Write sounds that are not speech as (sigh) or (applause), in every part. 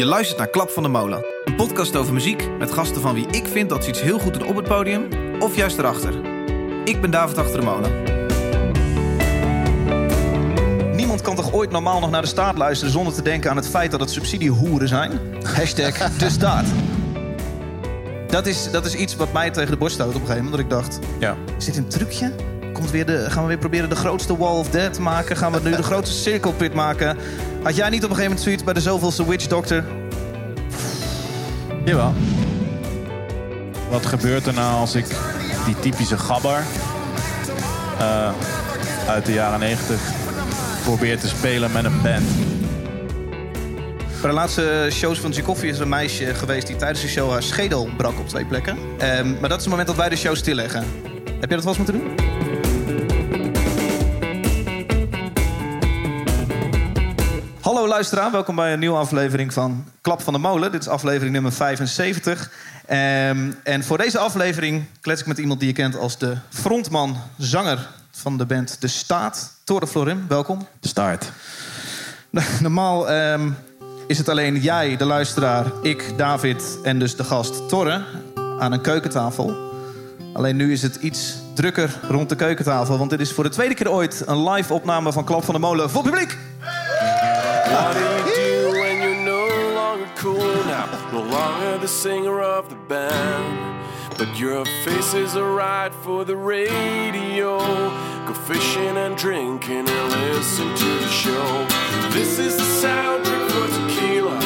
Je luistert naar Klap van de Molen. Een podcast over muziek met gasten van wie ik vind dat ze iets heel goed doen op het podium of juist erachter. Ik ben David Achter de Molen. Niemand kan toch ooit normaal nog naar de staat luisteren zonder te denken aan het feit dat het subsidiehoeren zijn? Hashtag (laughs) de staat. Dat is, dat is iets wat mij tegen de borst stoot op een gegeven moment. Dat ik dacht, Ja. is dit een trucje? Komt weer de, gaan we weer proberen de grootste Wall of Death te maken? Gaan we nu de grootste (laughs) Circle Pit maken? Had jij niet op een gegeven moment zoiets bij de zoveelste Witch Doctor? Jawel. Wat gebeurt er nou als ik die typische gabber eh, uit de jaren 90 probeer te spelen met een band? Bij de laatste shows van Koffie is er een meisje geweest die tijdens de show haar schedel brak op twee plekken. Ehm, maar dat is het moment dat wij de show stilleggen. Heb je dat wel eens moeten doen? Luisteraar, welkom bij een nieuwe aflevering van Klap van de Molen. Dit is aflevering nummer 75. Ehm, en voor deze aflevering klets ik met iemand die je kent als de frontman, zanger van de band De Staat. Tore Florim, welkom. De start. Normaal ehm, is het alleen jij, de luisteraar, ik, David en dus de gast Torre aan een keukentafel. Alleen nu is het iets drukker rond de keukentafel, want dit is voor de tweede keer ooit een live opname van Klap van de Molen voor publiek. What do you do when you're no longer cool now? No longer the singer of the band. But your face is alright for the radio. Go fishing and drinking and listen to the show. This is the soundtrack for tequila.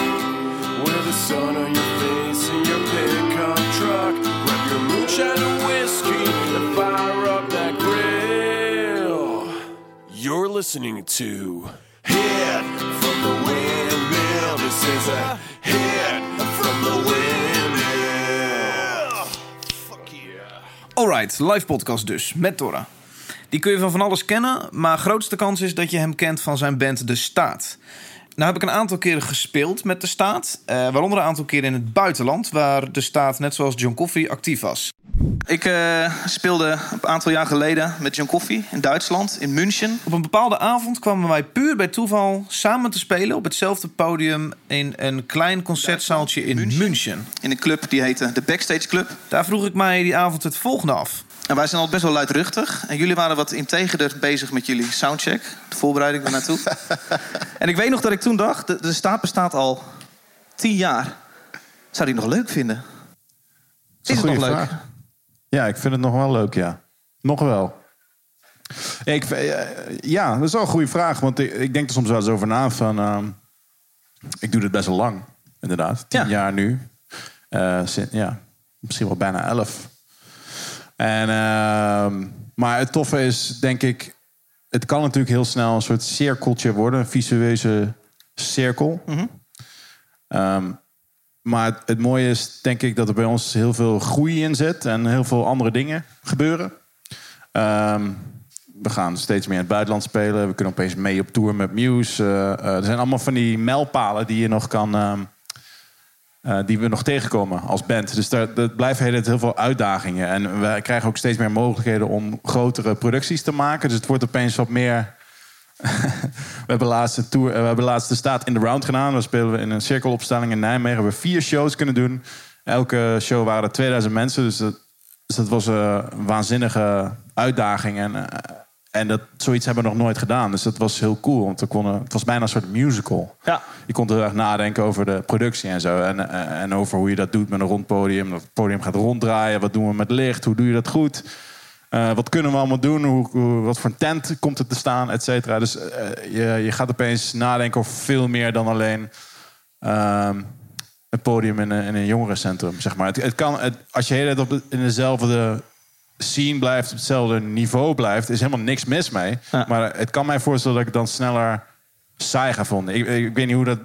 With the sun on your face in your pickup truck. Grab your moonshine and whiskey and fire up that grill. You're listening to is a from the. Fuck yeah. Alright, live podcast dus, met Torre. Die kun je van van alles kennen, maar grootste kans is dat je hem kent van zijn band De Staat. Nou heb ik een aantal keren gespeeld met De Staat, eh, waaronder een aantal keren in het buitenland, waar De Staat net zoals John Coffey actief was. Ik eh, speelde een aantal jaar geleden met John Coffey in Duitsland, in München. Op een bepaalde avond kwamen wij puur bij toeval samen te spelen op hetzelfde podium in een klein concertzaaltje in München. In een club die heette de Backstage Club. Daar vroeg ik mij die avond het volgende af. En wij zijn al best wel luidruchtig. En jullie waren wat integerder bezig met jullie soundcheck. De voorbereiding daar naartoe. (laughs) en ik weet nog dat ik toen dacht... De, de staat bestaat al tien jaar. Zou die nog leuk vinden? Is, het nog leuk? vraag. Ja, ik vind het nog wel leuk, ja. Nog wel. Ik, eh, ja, dat is wel een goede vraag. Want ik, ik denk er soms wel eens over na van... ehm, ik doe dit best wel lang, inderdaad. Tien Ja. jaar nu. Eh, ja, misschien wel bijna elf. En, ehm, maar het toffe is, denk ik... Het kan natuurlijk heel snel een soort cirkeltje worden. Een visueuze cirkel. Ehm, maar het, het mooie is, denk ik, dat er bij ons heel veel groei in zit en heel veel andere dingen gebeuren. Ehm, we gaan steeds meer in het buitenland spelen. We kunnen opeens mee op tour met Muse. Eh, eh, er zijn allemaal van die mijlpalen die je nog kan. Eh, die we nog tegenkomen als band. Dus daar, dat blijven heel, veel uitdagingen. En we krijgen ook steeds meer mogelijkheden om grotere producties te maken. Dus het wordt opeens wat meer (laughs) we hebben laatst een tour, we hebben laatst de staat in de round gedaan. Dan spelen we in een cirkelopstelling in Nijmegen. We hebben vier shows kunnen doen. Elke show waren er 2000 mensen. Dus dat, dus dat was een waanzinnige uitdaging. En, eh, en dat, zoiets hebben we nog nooit gedaan. Dus dat was heel cool. Want we konden, het was bijna een soort musical. Ja. Je kon heel erg nadenken over de productie en zo. En, eh, en over hoe je dat doet met een rond podium. Dat het podium gaat ronddraaien. Wat doen we met licht? Hoe doe je dat goed? Eh, wat kunnen we allemaal doen? Hoe, hoe- wat voor een tent komt er te staan? Et cetera. Dus eh, je, je gaat opeens nadenken over veel meer dan alleen ehm, het podium in een, in een jongerencentrum. Zeg maar. het, het kan, het, als je tijd op in dezelfde scene blijft, op hetzelfde niveau blijft, is helemaal niks mis mee. Ja. Maar het kan mij voorstellen dat ik het dan sneller saai ga vinden. Ik, ik weet niet hoe dat,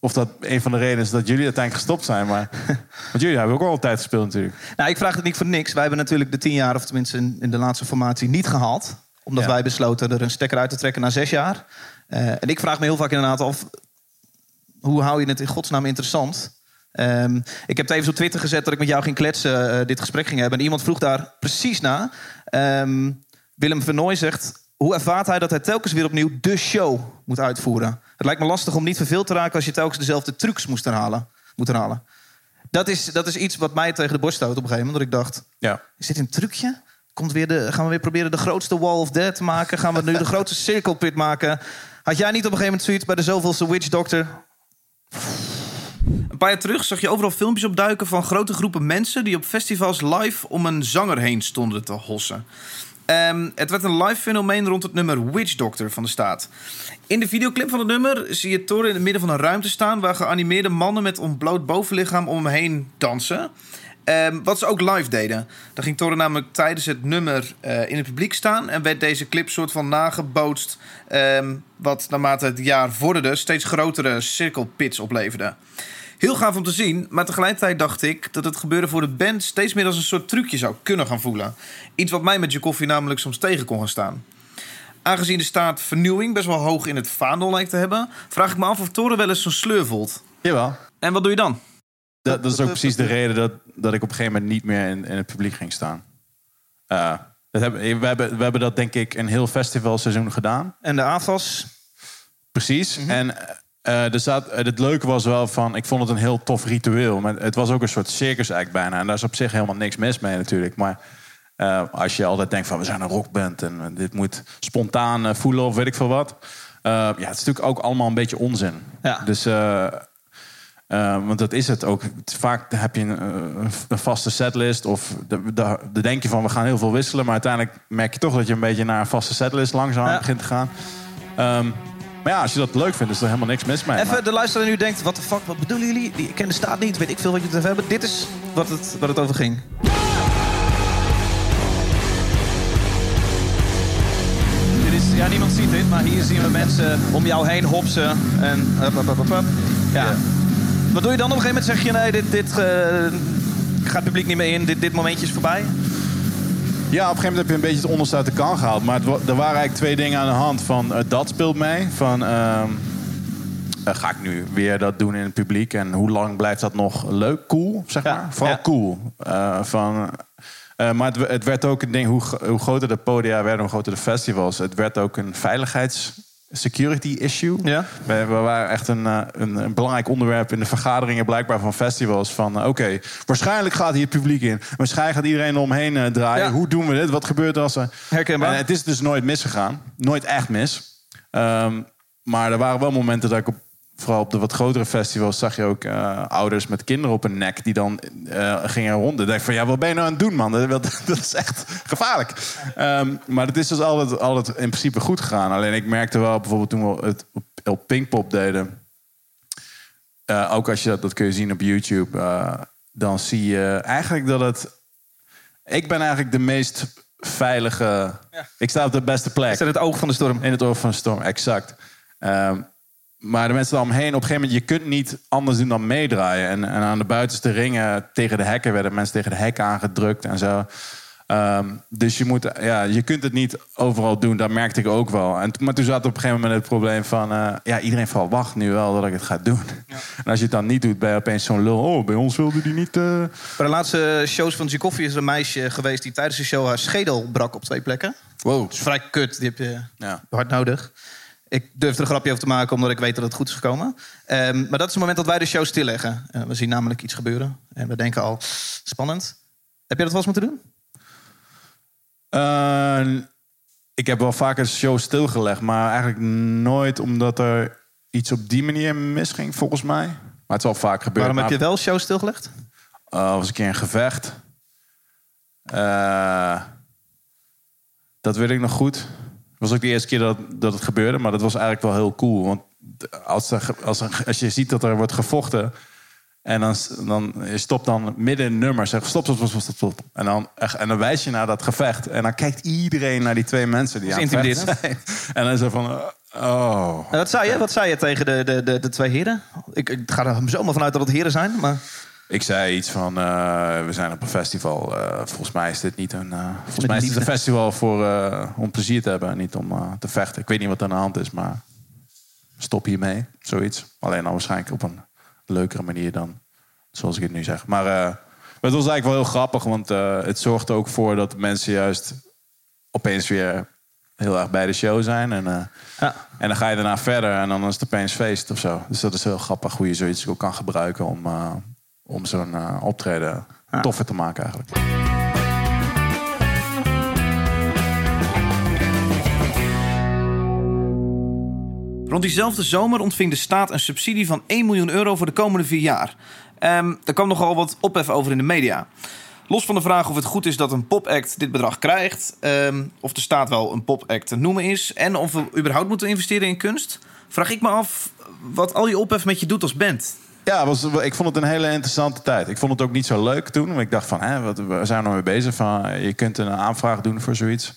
of dat een van de redenen is dat jullie uiteindelijk gestopt zijn. Maar, (laughs) want jullie hebben ook al tijd gespeeld natuurlijk. Nou, ik vraag het niet voor niks. Wij hebben natuurlijk de tien jaar, of tenminste in, in de laatste formatie, niet gehaald. Omdat Ja. wij besloten er een stekker uit te trekken na zes jaar. Eh, en ik vraag me heel vaak inderdaad af... hoe hou je het in godsnaam interessant? Ehm, ik heb het even op Twitter gezet dat ik met jou ging kletsen, eh, dit gesprek ging hebben. En iemand vroeg daar precies na. Ehm, Willem Vernooy zegt... hoe ervaart hij dat hij telkens weer opnieuw de show moet uitvoeren? Het lijkt me lastig om niet verveeld te raken als je telkens dezelfde trucs moest herhalen. Moet herhalen. Dat, is, dat is iets wat mij tegen de borst stoot op een gegeven moment. Dat ik dacht, Ja. is dit een trucje? Komt weer de, gaan we weer proberen de grootste Wall of Death te maken? Gaan we nu de grootste cirkelpit maken? Had jij niet op een gegeven moment zoiets bij de zoveelste Witch Doctor? Een paar jaar terug zag je overal filmpjes opduiken van grote groepen mensen die op festivals live om een zanger heen stonden te hossen. Ehm, het werd een live fenomeen rond het nummer Witch Doctor van de staat. In de videoclip van het nummer zie je Thor in het midden van een ruimte staan waar geanimeerde mannen met ontbloot bovenlichaam om hem heen dansen. Ehm, wat ze ook live deden. Dan ging Thor namelijk tijdens het nummer eh, in het publiek staan en werd deze clip soort van nagebootst. ehm, wat naarmate het jaar vorderde steeds grotere cirkelpits opleverde. Heel gaaf om te zien, maar tegelijkertijd dacht ik dat het gebeuren voor de band steeds meer als een soort trucje zou kunnen gaan voelen. Iets wat mij met Jokoffie namelijk soms tegen kon gaan staan. Aangezien de staat vernieuwing best wel hoog in het vaandel lijkt te hebben, vraag ik me af of Toren wel eens zo'n sleur voelt. Jawel. En wat doe je dan? Dat, dat is ook precies de reden dat, dat ik op een gegeven moment niet meer in, in het publiek ging staan. Eh, dat hebben, we, hebben, we hebben dat denk ik een heel festivalseizoen gedaan. En de AFAS? Precies. En eh, er zat, eh, het leuke was wel van, ik vond het een heel tof ritueel. Maar het was ook een soort circus eigenlijk bijna. En daar is op zich helemaal niks mis mee natuurlijk. Maar als je altijd denkt van, we zijn een rockband en dit moet spontaan voelen of weet ik veel wat. Ja, het is natuurlijk ook allemaal een beetje onzin. Ja. Dus, eh, want dat is het ook. Vaak heb je een, eh, een vaste setlist of de, de, de denk je van, we gaan heel veel wisselen. Maar uiteindelijk merk je toch dat je een beetje naar een vaste setlist langzaam Ja. begint te gaan. Ehm, maar ja, als je dat leuk vindt, is er helemaal niks mis mee. Even de luisteraar nu denkt, wat de fuck, wat bedoelen jullie? Die- Ik ken de staat niet, weet ik veel wat jullie het over hebben. Dit is wat het, wat het over ging. Dit is, ja, niemand ziet dit, maar hier zien we mensen om jou heen hopsen. En hup, hup, hup, hup. Wat doe je dan? Op een gegeven moment zeg je, nee, dit, dit eh, gaat het publiek niet meer in. Dit, dit momentje is voorbij. Ja, op een gegeven moment heb je een beetje het onderste uit de kan gehaald. Maar het, er waren eigenlijk twee dingen aan de hand. Van, eh, dat speelt mee. Van, ehm, eh, ga ik nu weer dat doen in het publiek? En hoe lang blijft dat nog leuk, cool, zeg Ja, maar? Vooral ja. cool. Van, maar het, het werd ook een ding, hoe, hoe groter de podia werden, hoe groter de festivals. Het werd ook een veiligheids security issue. Ja. We, waren echt een, eh, een, een belangrijk onderwerp in de vergaderingen blijkbaar van festivals. Van eh, oké, waarschijnlijk gaat hier het publiek in. Waarschijnlijk gaat iedereen eromheen eh, draaien. Ja. Hoe doen we dit? Wat gebeurt er als er... Herkenbaar. En het is dus nooit misgegaan. Nooit echt mis. Ehm, maar er waren wel momenten dat ik op, vooral op de wat grotere festivals zag je ook eh, ouders met kinderen op hun nek die dan eh, gingen ronden. Ik dacht van ja, wat ben je nou aan het doen, man? Dat, dat- dat is echt gevaarlijk. Ehm, maar het is dus altijd, altijd in principe goed gegaan. Alleen ik merkte wel bijvoorbeeld toen we het op, op Pinkpop deden. eh, ook als je dat, dat kun je zien op YouTube. dan zie je eigenlijk dat het. Ik ben eigenlijk de meest veilige. Ik sta op de beste plek. Is dat het oog van de storm? In het oog van de storm, exact. Ehm, maar de mensen omheen, op een gegeven moment, je kunt niet anders doen dan meedraaien. En, en aan de buitenste ringen tegen de hekken werden mensen tegen de hekken aangedrukt en zo. Ehm, dus je, moet, ja, je kunt het niet overal doen, dat merkte ik ook wel. En, maar toen zat op een gegeven moment het probleem van... eh, ja, iedereen verwacht nu wel dat ik het ga doen. (laughs) En als je het dan niet doet, ben je opeens zo'n lul. Oh, bij ons wilde die niet... eh, Bij de laatste shows van Zikoffie is er een meisje geweest die tijdens de show haar schedel brak op twee plekken. Wow. Dat is vrij kut, die heb je Ja. hard nodig. Ik durf er een grapje over te maken omdat ik weet dat het goed is gekomen. Ehm, maar dat is het moment dat wij de show stilleggen. Eh, we zien namelijk iets gebeuren en we denken al, spannend. Heb je dat wel eens moeten doen? Eh, ik heb wel vaker shows stilgelegd, maar eigenlijk nooit omdat er iets op die manier misging, volgens mij. Maar het is wel vaak gebeurd. Waarom heb je wel shows stilgelegd? eh, was een keer een gevecht. Dat weet ik nog goed. Het was ook de eerste keer dat, dat het gebeurde, maar dat was eigenlijk wel heel cool. Want als, er, als, er, als je ziet dat er wordt gevochten. En dan, dan je stopt dan midden in een nummer, zeg stop, stop, stop, stop, stop. En dan, en dan wijs je naar dat gevecht. En dan kijkt iedereen naar die twee mensen die aan het vechten zijn. (laughs) En dan is er van, oh. En wat zei je? Wat zei je tegen de, de, de, de twee heren? Ik, ik ga er zomaar vanuit dat het heren zijn, maar... Ik zei iets van, eh, we zijn op een festival. eh, volgens mij is dit niet een, eh, volgens mij is dit een festival voor, om plezier te hebben, en niet om te vechten. Ik weet niet wat er aan de hand is, maar stop hiermee, zoiets. Alleen dan waarschijnlijk op een leukere manier dan zoals ik het nu zeg. Maar het was eigenlijk wel heel grappig, want het zorgt ook voor dat mensen juist opeens weer heel erg bij de show zijn. En, Ja. en dan ga je daarna verder en dan is het opeens feest of zo. Dus dat is heel grappig hoe je zoiets ook kan gebruiken om, om zo'n eh, optreden toffer te maken eigenlijk. Rond diezelfde zomer ontving de staat een subsidie van 1 miljoen euro voor de komende vier jaar. Ehm er kwam nogal wat ophef over in de media. Los van de vraag of het goed is dat een popact dit bedrag krijgt, ehm, of de staat wel een popact te noemen is, en of we überhaupt moeten investeren in kunst, vraag ik me af wat al die ophef met je doet als band. Ja, was, ik vond het een hele interessante tijd. Ik vond het ook niet zo leuk toen. Want ik dacht van, hè, wat, waar zijn we nou mee bezig? Van, je kunt een aanvraag doen voor zoiets.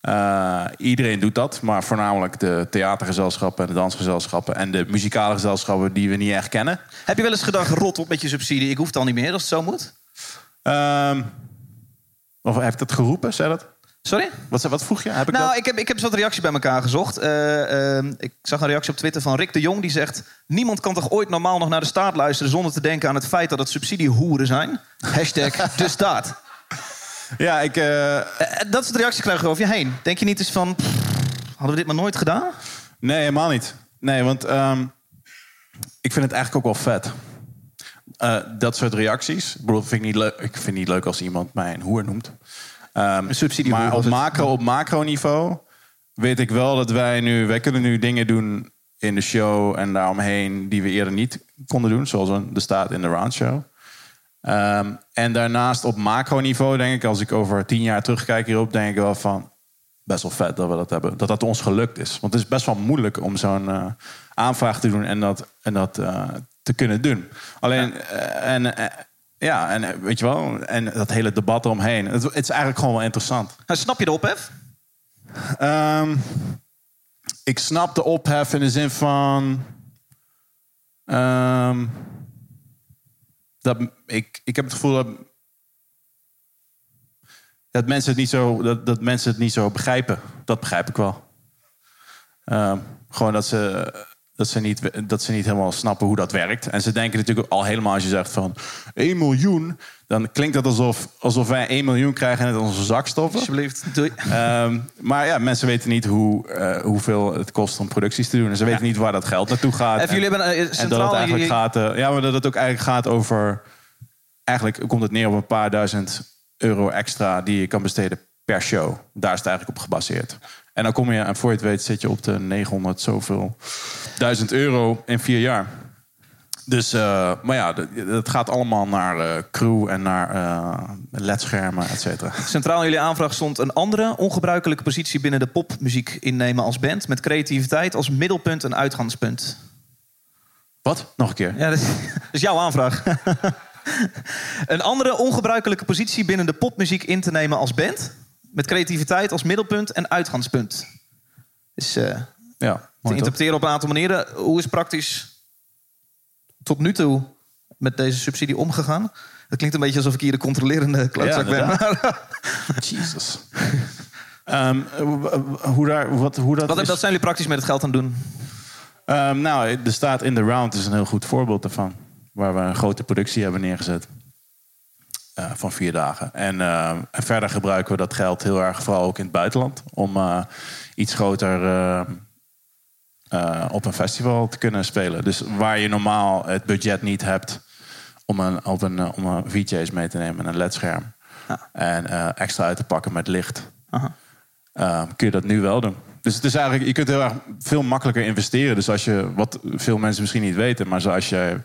Eh, iedereen doet dat, maar voornamelijk de theatergezelschappen en de dansgezelschappen en de muzikale gezelschappen die we niet echt kennen. Heb je wel eens gedacht, rot op met je subsidie, ik hoef het al niet meer als het zo moet? Ehm, of heb ik dat geroepen? Zei dat? Sorry? Wat, wat vroeg je? Heb ik Nou, dat? ik heb, ik heb eens wat reacties bij elkaar gezocht. Eh, eh, ik zag een reactie op Twitter van Rick de Jong. Die zegt... Niemand kan toch ooit normaal nog naar de staat luisteren... zonder te denken aan het feit dat het subsidiehoeren zijn? (laughs) Hashtag de staat. Ja, ik, eh, dat soort reacties krijg je over je heen. Denk je niet eens van... pff, hadden we dit maar nooit gedaan? Nee, helemaal niet. Nee, want ehm, ik vind het eigenlijk ook wel vet. Dat soort reacties. Ik bedoel, vind ik, niet leuk, ik vind het niet leuk als iemand mij een hoer noemt. Ehm, maar op macro, op macroniveau weet ik wel dat wij nu... Wij kunnen nu dingen doen in de show en daaromheen... die we eerder niet konden doen. Zoals een, de staat in de roundshow. Ehm en daarnaast op macroniveau denk ik... als ik over tien jaar terugkijk hierop... denk ik wel van best wel vet dat we dat hebben. Dat dat ons gelukt is. Want het is best wel moeilijk om zo'n eh, aanvraag te doen en dat, en dat eh, te kunnen doen. Alleen, eh, en, ja, en eh, weet je wel, en dat hele debat eromheen. Het, het is eigenlijk gewoon wel interessant. Nou, snap je de ophef? Ehm, ik snap de ophef in de zin van. ehm, dat ik, ik heb het gevoel dat. Dat mensen, het niet zo, dat, dat mensen het niet zo begrijpen. Dat begrijp ik wel. Ehm, gewoon dat ze, dat, ze niet, dat ze niet helemaal snappen hoe dat werkt. En ze denken natuurlijk al helemaal als je zegt van 1 miljoen. Dan klinkt dat alsof, alsof wij 1 miljoen krijgen en het in onze zak stoppen. Alsjeblieft. Doei. Ehm, maar ja, mensen weten niet hoe, eh, hoeveel het kost om producties te doen. En ze weten niet waar dat geld naartoe gaat. Even, jullie hebben een, eh, en dat centraal... het eigenlijk gaat, eh, ja, maar dat het ook eigenlijk gaat over. Eigenlijk komt het neer op een paar duizend euro extra die je kan besteden per show. Daar is het eigenlijk op gebaseerd. En dan kom je, en voor je het weet, zit je op de 900 zoveel duizend euro in vier jaar. Dus, eh, maar ja, dat- dat gaat allemaal naar eh, crew en naar eh ledschermen, et cetera. Centraal in jullie aanvraag stond een andere ongebruikelijke positie binnen de popmuziek innemen als band. Met creativiteit als middelpunt en uitgangspunt. Wat? Nog een keer. Ja, dat is, (laughs) dat is jouw aanvraag. (laughs) een andere ongebruikelijke positie binnen de popmuziek in te nemen als band. Met creativiteit als middelpunt en uitgangspunt. Dus eh, Ja, te toch? interpreteren op een aantal manieren. Hoe is praktisch tot nu toe met deze subsidie omgegaan? Het klinkt een beetje alsof ik hier de controlerende klootzak ben. maar- (laughs) Jesus. Ehm, eh, hoe, daar, wat, hoe dat Wat, is? zijn jullie praktisch met het geld aan het doen? Ehm, nou, de staat in the round is een heel goed voorbeeld daarvan. Waar we een grote productie hebben neergezet. Eh, van vier dagen. En, eh, en verder gebruiken we dat geld heel erg vooral ook in het buitenland. Om eh, iets groter op een festival te kunnen spelen. Dus waar je normaal het budget niet hebt om een, op een, om een VJ's mee te nemen en een ledscherm. Ja. En extra uit te pakken met licht. Aha. Kun je dat nu wel doen. Dus het is eigenlijk, je kunt heel erg veel makkelijker investeren. Dus als je, wat veel mensen misschien niet weten, maar zoals je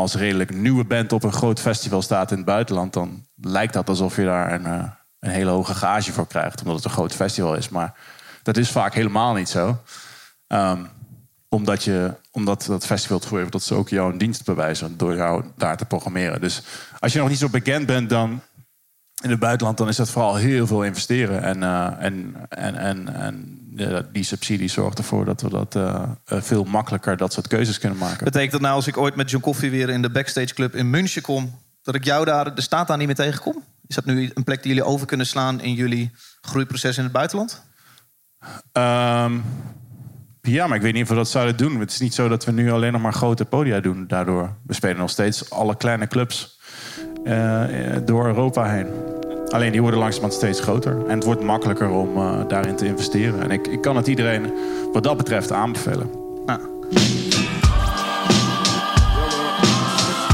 als redelijk nieuwe band op een groot festival staat in het buitenland, dan lijkt dat alsof je daar een, eh, een hele hoge gage voor krijgt, omdat het een groot festival is. Maar dat is vaak helemaal niet zo. Ehm, omdat, je, omdat dat festival het voor heeft dat ze ook jou een dienst bewijzen door jou daar te programmeren. Dus als je nog niet zo bekend bent, dan in het buitenland, dan is dat vooral heel veel investeren. En, eh, en, en, en, en die subsidie zorgt ervoor dat we dat eh, eh, veel makkelijker dat soort keuzes kunnen maken. Betekent dat nou als ik ooit met John Coffee weer in de backstage club in München kom, dat ik jou daar de staat daar niet meer tegenkom? Is dat nu een plek die jullie over kunnen slaan in jullie groeiproces in het buitenland? Ehm, ja, maar ik weet niet of we dat zouden doen. Het is niet zo dat we nu alleen nog maar grote podia doen daardoor. We spelen nog steeds alle kleine clubs eh, eh, door Europa heen. Alleen die worden langzamerhand steeds groter. En het wordt makkelijker om eh, daarin te investeren. En ik, ik kan het iedereen wat dat betreft aanbevelen. Nou,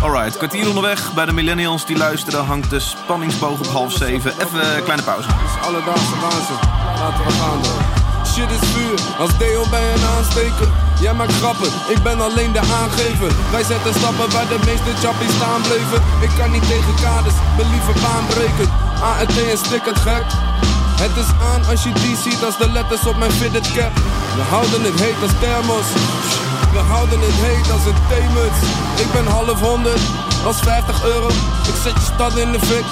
Alright, kwartier onderweg. Bij de millennials die luisteren hangt de spanningsboog op half zeven. Even een kleine pauze. is alledaagse waanzin. Laten we gaan door. Shit is vuur, als Deo ben je een aansteker. Jij maakt grappen, ik ben alleen de aangever. Wij zetten stappen waar de meeste chappies staan bleven. Ik kan niet tegen kaders, ben liever baanbrekend. ART en stikkend gek. Het is aan als je die ziet als de letters op mijn fitted cap. We houden het heet als thermos. We houden het heet als een theemuts. Ik ben half honderd, als 50 euro. Ik zet je stad in de fik,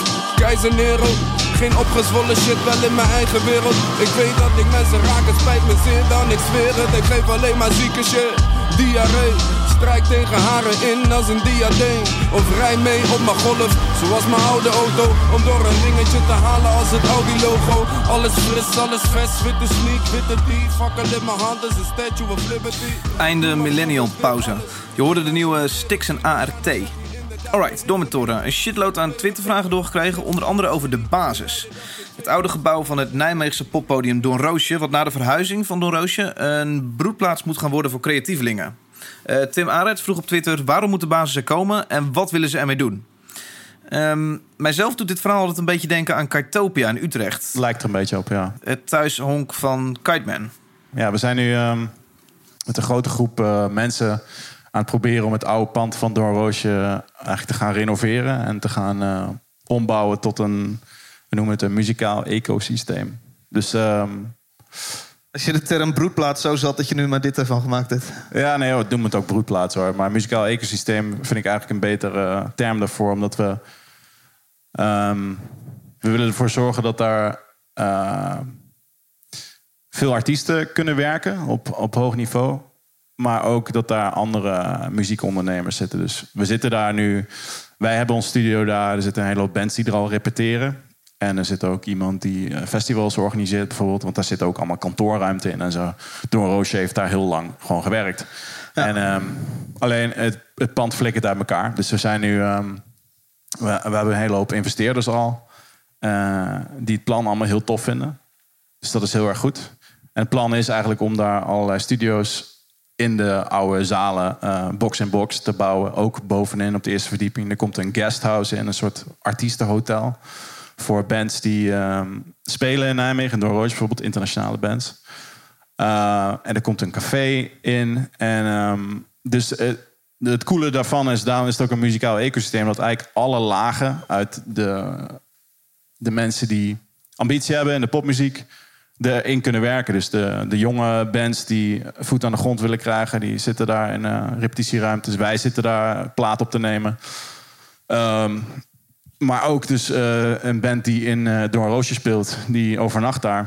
Geen opgezwollen shit, wel in mijn eigen wereld. Ik weet dat ik mensen raak, het spijt me zeer dan ik zweer het. Ik geef alleen maar zieke shit, diarree. Strijk tegen haren in als een diadeem. Of rij mee op mijn golf, zoals mijn oude auto. Om door een ringetje te halen als het Audi-logo. Alles fris, alles vers, witte sneak, witte tee. Fakkel in mijn hand is een statue of liberty. Einde millennial pauze. Je hoorde de nieuwe Stix en ART. Alright, door met Toren. Een shitload aan Twittervragen doorgekregen, onder andere over de basis. Het oude gebouw van het Nijmeegse poppodium Don Roosje... wat na de verhuizing van Don Roosje een broedplaats moet gaan worden voor creatievelingen. Eh, Tim Arets vroeg op Twitter waarom moet de basis er komen en wat willen ze ermee doen? Ehm, mijzelf doet dit verhaal altijd een beetje denken aan Kitopia in Utrecht. Lijkt er een beetje op, ja. Het thuishonk van Kiteman. Ja, we zijn nu ehm, met een grote groep eh, mensen aan het proberen om het oude pand van Doornroosje eh, eigenlijk te gaan renoveren en te gaan eh, ombouwen tot een, we noemen het een muzikaal ecosysteem. Dus ehm, als je de term broedplaats zo zat dat je nu maar dit ervan gemaakt hebt. ja, nee, we noemen het ook broedplaats hoor. Maar muzikaal ecosysteem vind ik eigenlijk een betere term daarvoor, omdat we ehm, we willen ervoor zorgen dat daar eh, veel artiesten kunnen werken op, op hoog niveau. Maar ook dat daar andere muziekondernemers zitten. Dus we zitten daar nu. Wij hebben ons studio daar. Er zitten een hele hoop bands die er al repeteren. En er zit ook iemand die eh, festivals organiseert bijvoorbeeld. Want daar zit ook allemaal kantoorruimte in en zo. Door Roosje heeft daar heel lang gewoon gewerkt. En ehm, alleen het, het pand flikkert uit elkaar. Dus we zijn nu... ehm, we, we hebben een hele hoop investeerders al. eh, die het plan allemaal heel tof vinden. Dus dat is heel erg goed. En het plan is eigenlijk om daar allerlei studio's in de oude zalen, eh, box in box, te bouwen. Ook bovenin op de eerste verdieping. Er komt een guesthouse in, een soort artiestenhotel. Voor bands die ehm, spelen in Nijmegen. Door Roosje bijvoorbeeld, internationale bands. Eh, en er komt een café in. En ehm, dus eh, het coole daarvan is, daarom is het ook een muzikaal ecosysteem. Dat eigenlijk alle lagen uit de, de mensen die ambitie hebben in de popmuziek erin kunnen werken. Dus de, de jonge bands die voet aan de grond willen krijgen, die zitten daar in uh, repetitieruimtes. Wij zitten daar plaat op te nemen. Ehm, maar ook dus eh, een band die in uh, Door Roosje speelt, die overnacht daar.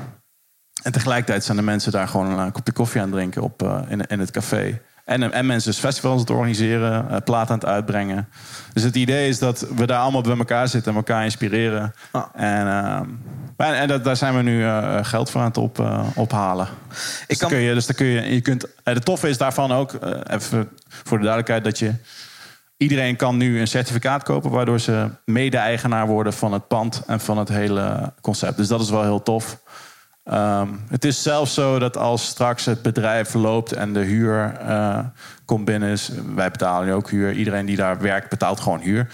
En tegelijkertijd zijn de mensen daar gewoon een kopje koffie aan drinken op, in, in het café. En, en mensen dus festivals het organiseren, eh, plaat aan het uitbrengen. Dus het idee is dat we daar allemaal bij elkaar zitten en elkaar inspireren. Ah. En, ehm, en, en dat, daar zijn we nu eh, geld voor aan het op, eh, ophalen. Dus, kan- kun je, dus kun je, je kunt, de toffe is daarvan ook, even voor de duidelijkheid, dat je iedereen kan nu een certificaat kopen, waardoor ze mede-eigenaar worden van het pand en van het hele concept. Dus dat is wel heel tof. Ehm, het is zelfs zo dat als straks het bedrijf loopt en de huur eh, komt binnen, is, wij betalen ook huur. Iedereen die daar werkt betaalt gewoon huur.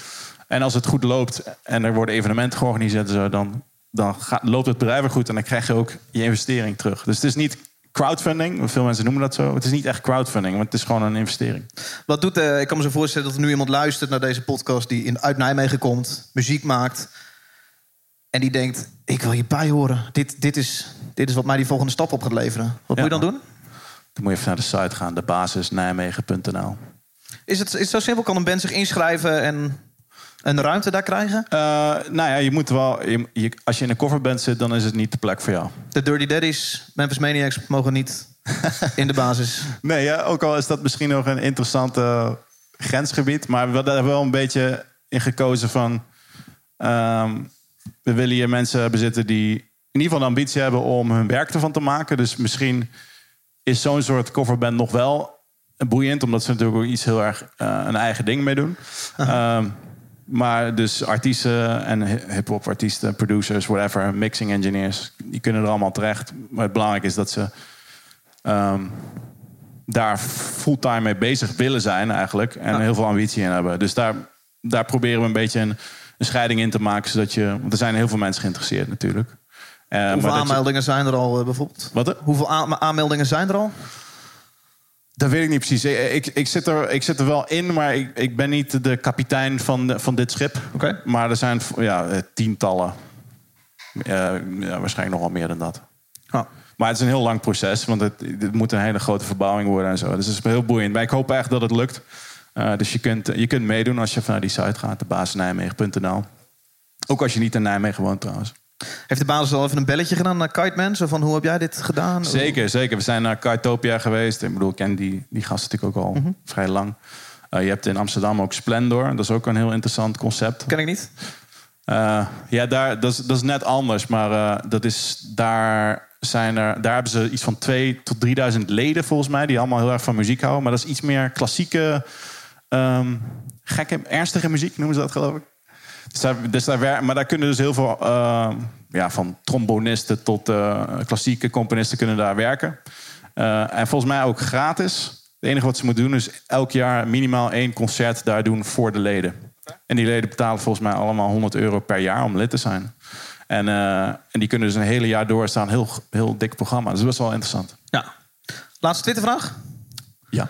En als het goed loopt en er worden evenementen georganiseerd, zo, dan, dan gaat, loopt het bedrijf weer goed en dan krijg je ook je investering terug. Dus het is niet crowdfunding, veel mensen noemen dat zo. Het is niet echt crowdfunding, want het is gewoon een investering. Wat doet, eh, ik kan me zo voorstellen dat er nu iemand luistert naar deze podcast die in, uit Nijmegen komt, muziek maakt. En die denkt, ik wil hierbij horen. Dit, dit, is, dit is wat mij die volgende stap op gaat leveren. Wat Ja. moet je dan doen? Dan moet je even naar de site gaan, debasisnijmegen.nl. Is het, is het zo simpel? Kan een band zich inschrijven en een ruimte daar krijgen? Eh, nou ja, je moet wel. Je, je- als je in een coverband zit, dan is het niet de plek voor jou. De Dirty Daddies, Memphis Maniacs mogen niet (laughs) in de basis. Nee, ja, ook al is dat misschien nog een interessant eh, grensgebied. Maar we hebben wel een beetje in gekozen van... ehm, we willen hier mensen hebben zitten die in ieder geval de ambitie hebben... om hun werk ervan te maken. Dus misschien is zo'n soort coverband nog wel boeiend... omdat ze natuurlijk ook iets heel erg eh, een eigen ding mee doen. Ehm, maar dus artiesten en hi- hip-hop artiesten, producers, whatever, mixing engineers, die kunnen er allemaal terecht. Maar het belangrijke is dat ze ehm, daar fulltime mee bezig willen zijn eigenlijk. En heel veel ambitie in hebben. Dus daar, daar proberen we een beetje een, een scheiding in te maken. Zodat je, want er zijn heel veel mensen geïnteresseerd natuurlijk. Eh, maar Hoeveel je- aanmeldingen zijn er al eh, bijvoorbeeld? Wat? Hoeveel aan- aanmeldingen zijn er al? Dat weet ik niet precies. Ik, ik, ik, zit, er, ik zit er wel in, maar ik, ik ben niet de kapitein van, de- van dit schip. Oké. Maar er zijn ja, eh, tientallen. Eh, ja, waarschijnlijk nog wel meer dan dat. Ja. Maar het is een heel lang proces, want het, het moet een hele grote verbouwing worden en zo. Dus het is heel boeiend. Maar ik hoop echt dat het lukt. Eh, dus je kunt, je kunt meedoen als je vanuit die site gaat, de basisnijmegen.nl. Ook als je niet in Nijmegen woont trouwens. Heeft de basis al even een belletje gedaan naar Kiteman? Zo van, hoe heb jij dit gedaan? Zeker, zeker. We zijn naar Kaitopia geweest. Ik bedoel, ik ken die, die gasten natuurlijk ook al Mhm. vrij lang. Eh, je hebt in Amsterdam ook Splendor. Dat is ook een heel interessant concept. Ken ik niet. Eh, ja, daar, dat, is, dat is net anders. Maar eh, dat is, daar, zijn er, daar hebben ze iets van 2 tot 3000 leden volgens mij. Die allemaal heel erg van muziek houden. Maar dat is iets meer klassieke, ehm, gekke, ernstige muziek noemen ze dat geloof ik. Dus daar, dus daar, maar daar kunnen dus heel veel, ehm, ja, van trombonisten tot eh, klassieke componisten kunnen daar werken. Eh, en volgens mij ook gratis. Het enige wat ze moeten doen is elk jaar minimaal één concert daar doen voor de leden. En die leden betalen volgens mij allemaal 100 euro per jaar om lid te zijn. En, eh, en die kunnen dus een hele jaar doorstaan. Heel, heel dik programma. Dus dat is best wel interessant. Ja. Laatste Twittervraag. Ja.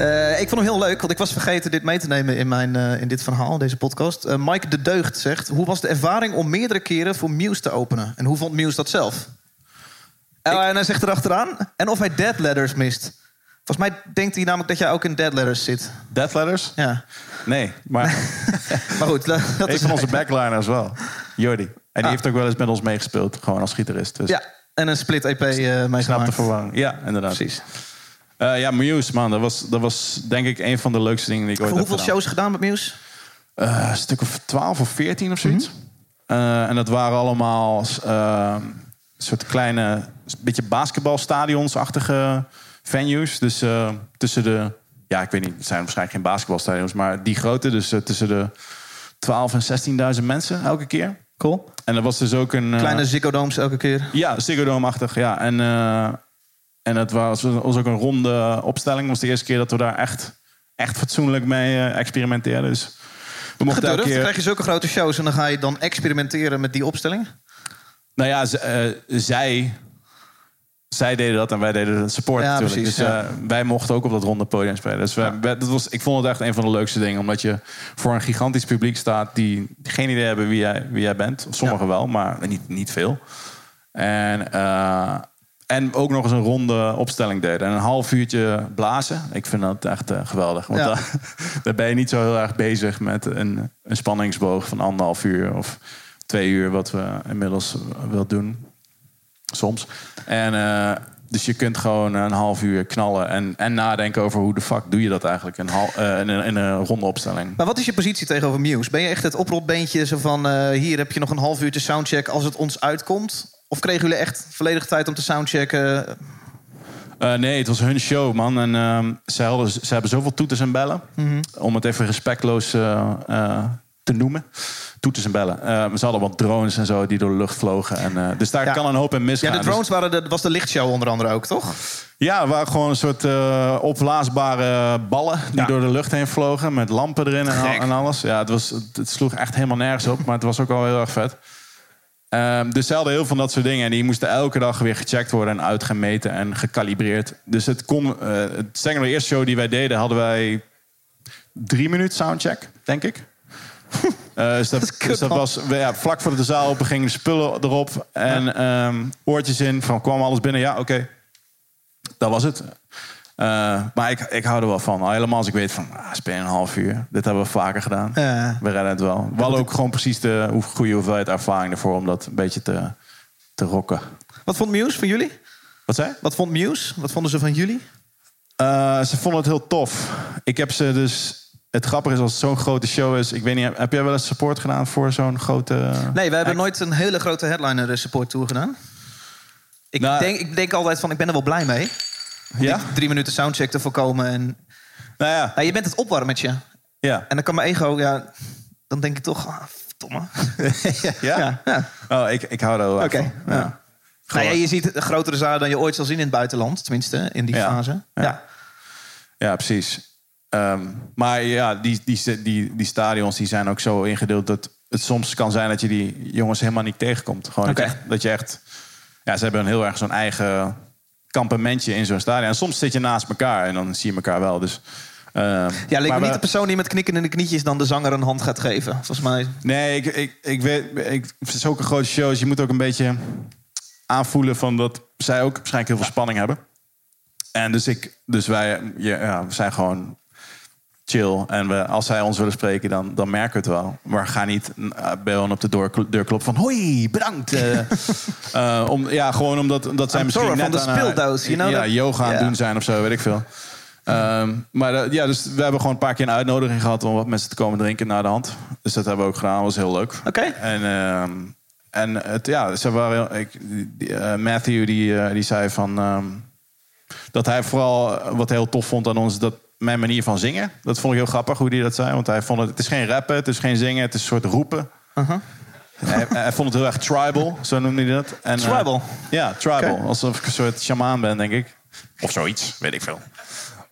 Eh, ik vond hem heel leuk, want ik was vergeten dit mee te nemen in, mijn, eh, in dit verhaal, deze podcast. Eh, Mike de Deugd zegt: Hoe was de ervaring om meerdere keren voor Muse te openen? En hoe vond Muse dat zelf? En hij zegt erachteraan: En of hij Dead Letters mist. Volgens mij denkt hij namelijk dat jij ook in Dead Letters zit. Death Letters? Ja. Nee, maar (laughs) Maar goed, een van onze backliners wel. Jordi. En die Ah. heeft ook wel eens met ons meegespeeld. Gewoon als gitarist. Dus Ja, en een split EP eh snap de verwarring. Ja, inderdaad. Precies. Eh, ja, Muse, man. Dat was, dat was denk ik een van de leukste dingen die ik ooit Hoeveel heb gedaan. shows gedaan met Muse? Eh, een stuk of 12 of 14 of zoiets. Mhm. Eh, en dat waren allemaal soort kleine, een beetje basketbalstadionsachtige venues. Dus tussen de, ja, ik weet niet, het zijn waarschijnlijk geen basketbalstadions, maar die grote, dus tussen de 12 en 16.000 mensen elke keer. Cool. En er was dus ook een. Kleine Ziggo Domes elke keer. ja, Ziggo Dome-achtig, ja. En, en het was, was ook een ronde opstelling. Het was de eerste keer dat we daar echt, echt fatsoenlijk mee eh, experimenteerden. Dus we mochten Gedurfd, dan keer... krijg je zulke grote shows en dan ga je dan experimenteren met die opstelling. Nou ja, eh, zij, zij deden dat en wij deden de support Ja, natuurlijk. precies, dus ja. eh, wij mochten ook op dat ronde podium spelen. Dus wij, dat was, ik vond het echt een van de leukste dingen. Omdat je voor een gigantisch publiek staat die geen idee hebben wie jij, wie jij bent. Sommigen wel, maar niet, niet veel. En, en ook nog eens een ronde opstelling deden. En een half uurtje blazen. Ik vind dat echt eh, geweldig. Want Ja. daar, (laughs) daar ben je niet zo heel erg bezig met een, een spanningsboog van anderhalf uur of twee uur, wat we inmiddels wel doen. Soms. En eh, dus je kunt gewoon een half uur knallen en, en nadenken over hoe de fuck doe je dat eigenlijk in, hal, eh, in, een, in een ronde opstelling. Maar wat is je positie tegenover Muse? Ben je echt het oprotbeentje zo van... eh, hier heb je nog een half uurtje soundcheck als het ons uitkomt? Of kregen jullie echt volledig tijd om te soundchecken? Eh, nee, het was hun show, man. En ehm, ze, hadden, ze hebben zoveel toeters en bellen. Om het even respectloos eh, eh, te noemen. Toeters en bellen. Ze hadden wat drones en zo die door de lucht vlogen. En, dus daar Ja. kan een hoop in Ja, misgaan. de Dus- drones waren de, was de lichtshow onder andere ook, toch? Ja, het waren gewoon een soort opblaasbare ballen die Ja. door de lucht heen vlogen met lampen erin en, al- en alles. Ja, het, was, het sloeg echt helemaal nergens op, maar het was ook wel heel erg vet. Ehm, dus ze hadden heel veel van dat soort dingen en die moesten elke dag weer gecheckt worden en uitgemeten en gekalibreerd. Dus het kon. eh het de eerste show die wij deden, hadden wij drie minuten soundcheck, denk ik. (laughs) Eh, dus dat, dus dat was ja, vlak voor de zaal open gingen de spullen erop en ehm, oortjes in. Van kwam alles binnen? Ja, oké. Dat was het. Eh, maar ik, ik hou er wel van. Al helemaal als ik weet van, ah, speel je een half uur. Dit hebben we vaker gedaan. Ja. We redden het wel. We hadden ook gewoon precies de goede hoeveelheid ervaring ervoor... om dat een beetje te, te rocken. Wat vond Muse van jullie? Wat zei? Wat vond Muse? Wat vonden ze van jullie? Eh, ze vonden het heel tof. Ik heb ze dus... Het grappige is als het zo'n grote show is... Ik weet niet, heb jij wel eens support gedaan voor zo'n grote... Nee, we hebben nooit een hele grote headliner support tour gedaan. Ik, Nou- denk, ik denk altijd van, ik ben er wel blij mee. Ja? Drie minuten soundcheck te voorkomen. En Nou ja, je bent het opwarmetje. ja. En dan kan mijn ego, ja, dan denk ik toch, ah, verdomme. (laughs) ja? Ja, ja. Oh, ik, ik hou daar heel erg Oké. ja. Nou ja, je ziet grotere zalen dan je ooit zal zien in het buitenland. Tenminste, in die fase. Ja. Ja. Precies. Ehm, maar ja, die, die, die, die stadions die zijn ook zo ingedeeld dat het soms kan zijn dat je die jongens helemaal niet tegenkomt. Gewoon dat, je echt, dat je echt. Ja, ze hebben een heel erg zo'n eigen kampementje in zo'n stadion. En soms zit je naast elkaar en dan zie je elkaar wel. Dus, ehm, Ja, leek me we- niet de persoon die met knikkende knietjes dan de zanger een hand gaat geven. Volgens mij. Nee, ik, ik, ik weet, ik, zulke grote shows, je moet ook een beetje aanvoelen van dat zij ook waarschijnlijk heel veel spanning hebben. En dus, ik, dus wij ja, we zijn gewoon chill. En we, als zij ons willen spreken, dan, dan merken we het wel. Maar gaan niet uh, bellen op de deur, deur kloppen van... Hoi, bedankt. eh. (laughs) Eh, om, ja, gewoon omdat, omdat zij I'm misschien sorry, net eh, speeldoos, you know ja, that? yoga aan doen zijn of zo, weet ik veel. Ehm, maar eh, ja, dus we hebben gewoon een paar keer een uitnodiging gehad... om wat mensen te komen drinken naar de hand. Dus dat hebben we ook gedaan. Dat was heel leuk. Oké. En, ehm, en het, ja, ze waren, ik, eh, Matthew die, eh, die zei van... ehm, dat hij vooral eh, wat heel tof vond aan ons... dat mijn manier van zingen. Dat vond ik heel grappig hoe hij dat zei. Want hij vond het... Het is geen rappen, het is geen zingen, het is een soort roepen. hij, hij vond het heel erg tribal, zo noemde hij dat. En, eh, Tribal? ja, tribal. Alsof ik een soort shamaan ben, denk ik. Of zoiets, weet ik veel.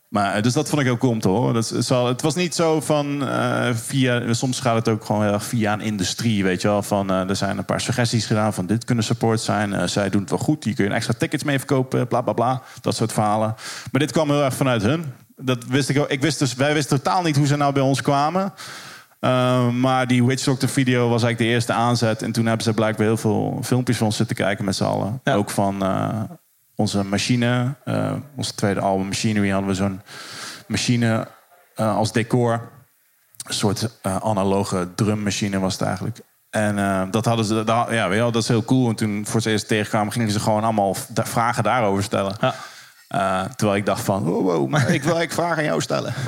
Maar, eh, dus dat vond ik heel cool om te horen. Dat is het was niet zo van eh, via... Soms gaat het ook gewoon heel erg via een industrie, weet je wel. Van, er zijn een paar suggesties gedaan van dit kunnen support zijn. Zij doen het wel goed, hier kun je extra tickets mee verkopen, bla bla bla. Dat soort verhalen. Maar dit kwam heel erg vanuit hun. Dat wist ik ook. Ik wist dus, wij wisten totaal niet hoe ze nou bij ons kwamen. Uh, maar die Witch Doctor video was eigenlijk de eerste aanzet. En toen hebben ze blijkbaar heel veel filmpjes van ons zitten kijken met z'n allen. Ja. Ook van eh, onze machine. eh, onze tweede album Machinery hadden we zo'n machine eh, als decor. Een soort eh, analoge drummachine was het eigenlijk. En eh, dat hadden ze, daar- ja, weet je wel, dat is heel cool. En toen voor het eerst tegenkwamen, gingen ze gewoon allemaal vragen daarover stellen. Ja. Eh, terwijl ik dacht van, wow, wow, maar ik wil eigenlijk vragen aan jou stellen. (laughs)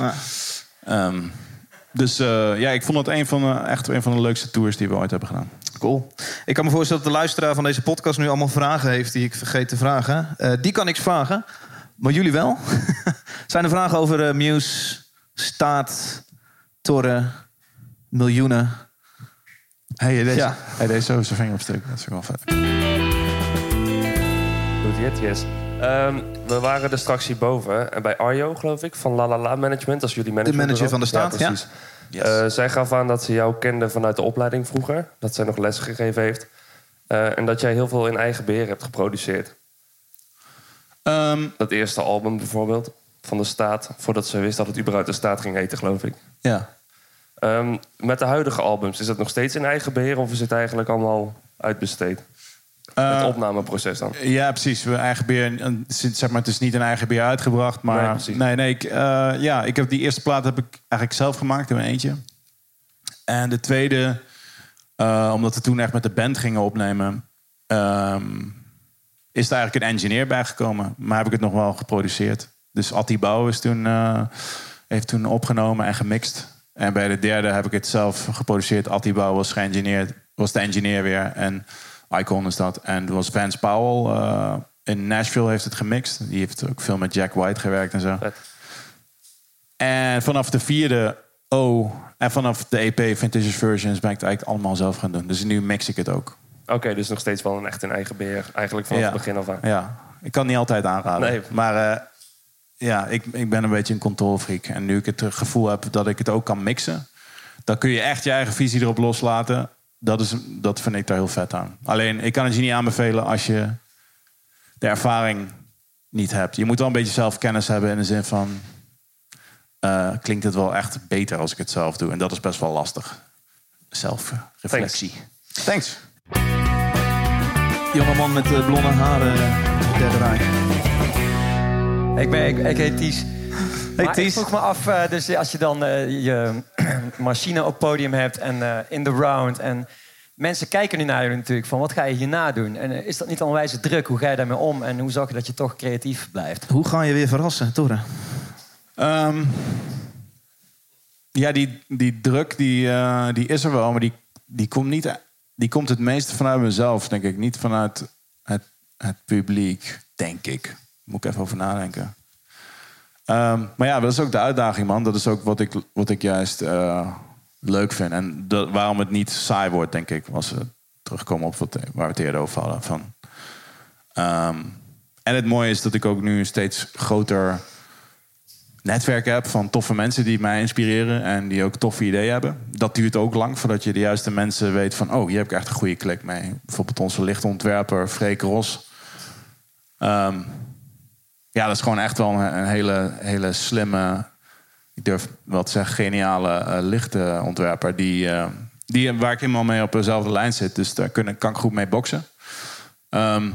Ehm, dus eh, ja, ik vond het een van, de, echt een van de leukste tours die we ooit hebben gedaan. Cool. Ik kan me voorstellen dat de luisteraar van deze podcast nu allemaal vragen heeft die ik vergeet te vragen. Eh, die kan ik vragen, maar jullie wel. (laughs) Zijn er vragen over Muse, staat, torren, miljoenen? Hey, deze, Ja. hey, deze zo zijn vinger op stuk. Dat is wel vet. Doet hij het? Yes. Ehm, we waren er straks hierboven. En bij Arjo, geloof ik, van La La La Management. Als jullie manager. manager van de staat, ja. precies. Eh, zij gaf aan dat ze jou kende vanuit de opleiding vroeger. Dat zij nog les gegeven heeft. Eh, en dat jij heel veel in eigen beheer hebt geproduceerd. Ehm, Dat eerste album bijvoorbeeld, van de staat. Voordat ze wist dat het überhaupt de staat ging heten, geloof ik. ja. Ehm, met de huidige albums, is dat nog steeds in eigen beheer... of is het eigenlijk allemaal uitbesteed? Eh, het opnameproces dan? Ja, precies. We eigen een- zeg maar, het is niet een eigen beer uitgebracht. Maar Nee, nee, ik, eh, ja, ik heb die eerste plaat heb ik eigenlijk zelf gemaakt in mijn eentje. En de tweede, eh, omdat we toen echt met de band gingen opnemen, ehm, is er eigenlijk een engineer bijgekomen. Maar heb ik het nog wel geproduceerd. Dus Atti Bouw is toen, eh, heeft toen opgenomen en gemixt. En bij de derde heb ik het zelf geproduceerd. Atti Bouw was, geëngineerd, was de engineer weer. En Icon is dat. En er was Vance Powell eh, in Nashville heeft het gemixt. Die heeft ook veel met Jack White gewerkt en zo. Vet. En vanaf de vierde O en vanaf de EP Vintage Versions ben ik het eigenlijk allemaal zelf gaan doen. Dus nu mix ik het ook. Oké, dus nog steeds wel een echt in eigen beheer. Eigenlijk vanaf het begin af aan. Ja, ik kan niet altijd aanraden. Nee. Maar eh, ja, ik, ik ben een beetje een controlfreak. En nu ik het gevoel heb dat ik het ook kan mixen... dan kun je echt je eigen visie erop loslaten. Dat, is, dat vind ik daar heel vet aan. Alleen, ik kan het je niet aanbevelen als je de ervaring niet hebt. Je moet wel een beetje zelfkennis hebben in de zin van... eh, klinkt het wel echt beter als ik het zelf doe. En dat is best wel lastig. Zelfreflectie. Thanks. Jonge man met eh, blonde haren, eh, derde rij. Ik, ben, ik, ik heet Ties. Hey, maar ik vroeg me af, eh, dus als je dan eh, je (clears throat) machine op podium hebt en eh, in de round... en mensen kijken nu naar jullie natuurlijk van wat ga je hierna doen? En is dat niet onwijs druk? Hoe ga je daarmee om? En hoe zorg je dat je toch creatief blijft? Hoe ga je weer verrassen, Torren? Ehm, ja, die, die druk die, eh, die is er wel, maar die, die, komt niet, die komt het meeste vanuit mezelf, denk ik. Niet vanuit het, het publiek, denk ik. Moet ik even over nadenken. Ehm, maar ja, dat is ook de uitdaging, man. Dat is ook wat ik, wat ik juist eh, leuk vind. En waarom het niet saai wordt, denk ik. Als we terugkomen op wat, waar we het eerder over hadden. Van, Ehm, en het mooie is dat ik ook nu een steeds groter netwerk heb van toffe mensen die mij inspireren en die ook toffe ideeën hebben. Dat duurt ook lang voordat je de juiste mensen weet van, oh, hier heb ik echt een goede klik mee. Bijvoorbeeld onze lichtontwerper Freek Ros. Ehm, ja, dat is gewoon echt wel een, hele, hele slimme, ik durf wel te zeggen, geniale eh, lichtontwerper. Die, eh, die, waar ik helemaal mee op dezelfde lijn zit. Dus daar kun, kan ik goed mee boksen. Ehm,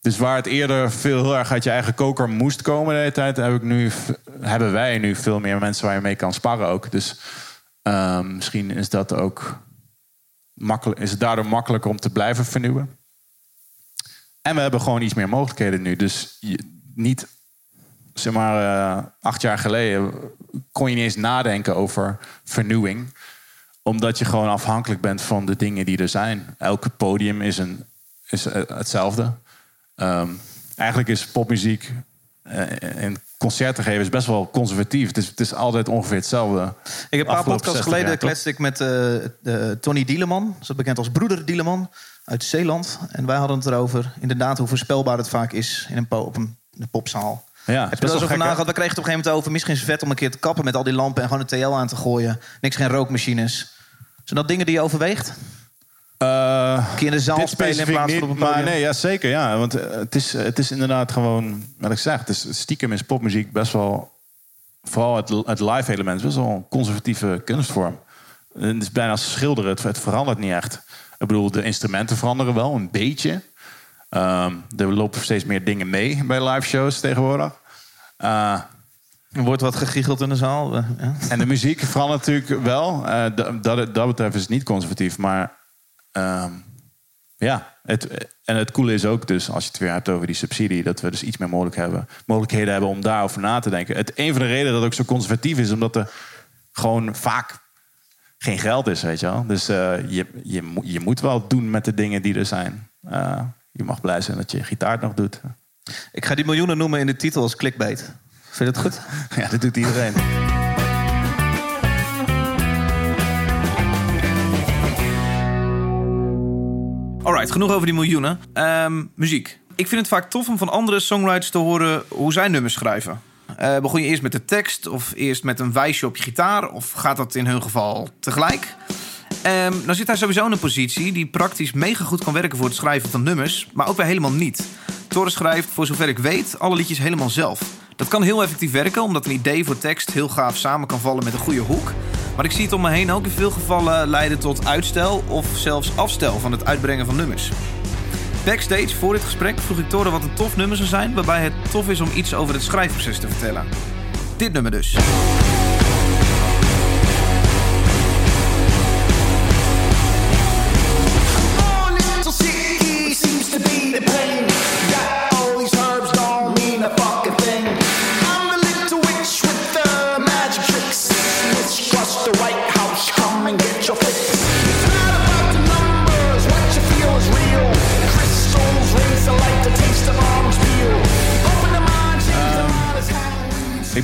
dus waar het eerder veel heel erg uit je eigen koker moest komen de hele tijd, heb ik nu, hebben wij nu veel meer mensen waar je mee kan sparren ook. Dus ehm, misschien is dat ook makkelijk, is het daardoor makkelijker om te blijven vernieuwen. En we hebben gewoon iets meer mogelijkheden nu. Dus niet, zeg maar, eh, acht jaar geleden kon je niet eens nadenken over vernieuwing. Omdat je gewoon afhankelijk bent van de dingen die er zijn. Elke podium is, een, is eh, hetzelfde. Ehm, eigenlijk is popmuziek uh, en concerten geven is best wel conservatief. Het is, het is altijd ongeveer hetzelfde. Ik heb een paar podcasts 60 geleden jaar, kletste ik met eh, Tony Dieleman. Zo bekend als broeder Dieleman uit Zeeland. En wij hadden het erover inderdaad hoe voorspelbaar het vaak is in een, po- op een, een popzaal. Ja, Heb je eens over nagedacht? We kregen het op een gegeven moment over... misschien is het vet om een keer te kappen met al die lampen... en gewoon een TL aan te gooien. Niks, geen rookmachines. Zijn dat dingen die je overweegt? Keer in de zaal spelen in plaats van op een maar podium? nee, ja, zeker. Ja, want eh, het is, het is inderdaad gewoon, wat ik zeg, het is, stiekem is popmuziek best wel, vooral het, het live element, best wel een conservatieve kunstvorm. Het is bijna als schilderen, het, het verandert niet echt. Ik bedoel, de instrumenten veranderen wel een beetje. Ehm, er lopen steeds meer dingen mee bij live shows tegenwoordig. Eh, Er wordt wat gegiegeld in de zaal. ja. en de muziek verandert natuurlijk wel. Dat, dat, dat betreft is het niet conservatief. Maar ehm, ja, het, en het coole is ook dus, als je het weer hebt over die subsidie... dat we dus iets meer mogelijk hebben, mogelijkheden hebben om daarover na te denken. Het, een van de redenen dat het ook zo conservatief is... omdat er gewoon vaak geen geld is, weet je wel. Dus eh, je, je, je moet wel doen met de dingen die er zijn. Eh, je mag blij zijn dat je gitaar nog doet. Ik ga die miljoenen noemen in de titel als clickbait. Vind je dat goed? (laughs) Ja, dat doet iedereen. Alright, genoeg over die miljoenen. Ehm, muziek. Ik vind het vaak tof om van andere songwriters te horen hoe zij nummers schrijven. Eh, begon je eerst met de tekst of eerst met een wijsje op je gitaar? Of gaat dat in hun geval tegelijk? Ehm nou zit hij sowieso in een positie die praktisch mega goed kan werken voor het schrijven van nummers, maar ook weer helemaal niet. Torre schrijft, voor zover ik weet, alle liedjes helemaal zelf. Dat kan heel effectief werken, omdat een idee voor tekst heel gaaf samen kan vallen met een goede hoek. Maar ik zie het om me heen ook in veel gevallen leiden tot uitstel of zelfs afstel van het uitbrengen van nummers. Backstage voor dit gesprek vroeg ik Torre wat een tof nummer zou zijn, waarbij het tof is om iets over het schrijfproces te vertellen. Dit nummer dus.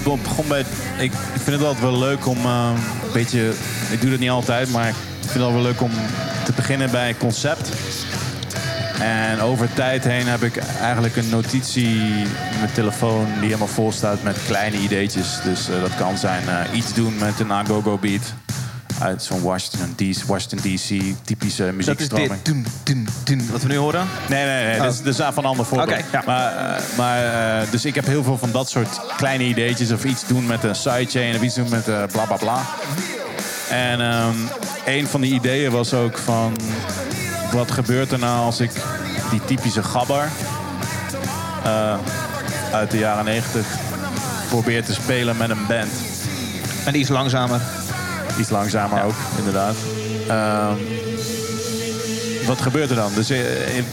Ik begon bij. Ik, vind het altijd wel leuk om eh, een beetje. Ik doe dat niet altijd, maar ik vind het wel leuk om te beginnen bij concept. En over tijd heen heb ik eigenlijk een notitie in mijn telefoon die helemaal vol staat met kleine ideetjes. Dus eh, dat kan zijn eh, iets doen met een Agogo beat uit zo'n Washington DC, Washington DC typische Dat is muziekstroming. dit. Dun, dun, dun, wat we nu horen. Nee, nee, nee. Dat is, dat is even een ander voorbeeld. Ja. Maar, eh, maar, eh, dus ik heb heel veel van dat soort kleine ideetjes. Of iets doen met een sidechain. Of iets doen met eh bla bla bla. En ehm, een van die ideeën was ook van... Wat gebeurt er nou als ik die typische gabber... uit de jaren 90 probeer te spelen met een band. En iets langzamer. Iets langzamer ook, inderdaad. Ehm, wat gebeurt er dan? Dus eh,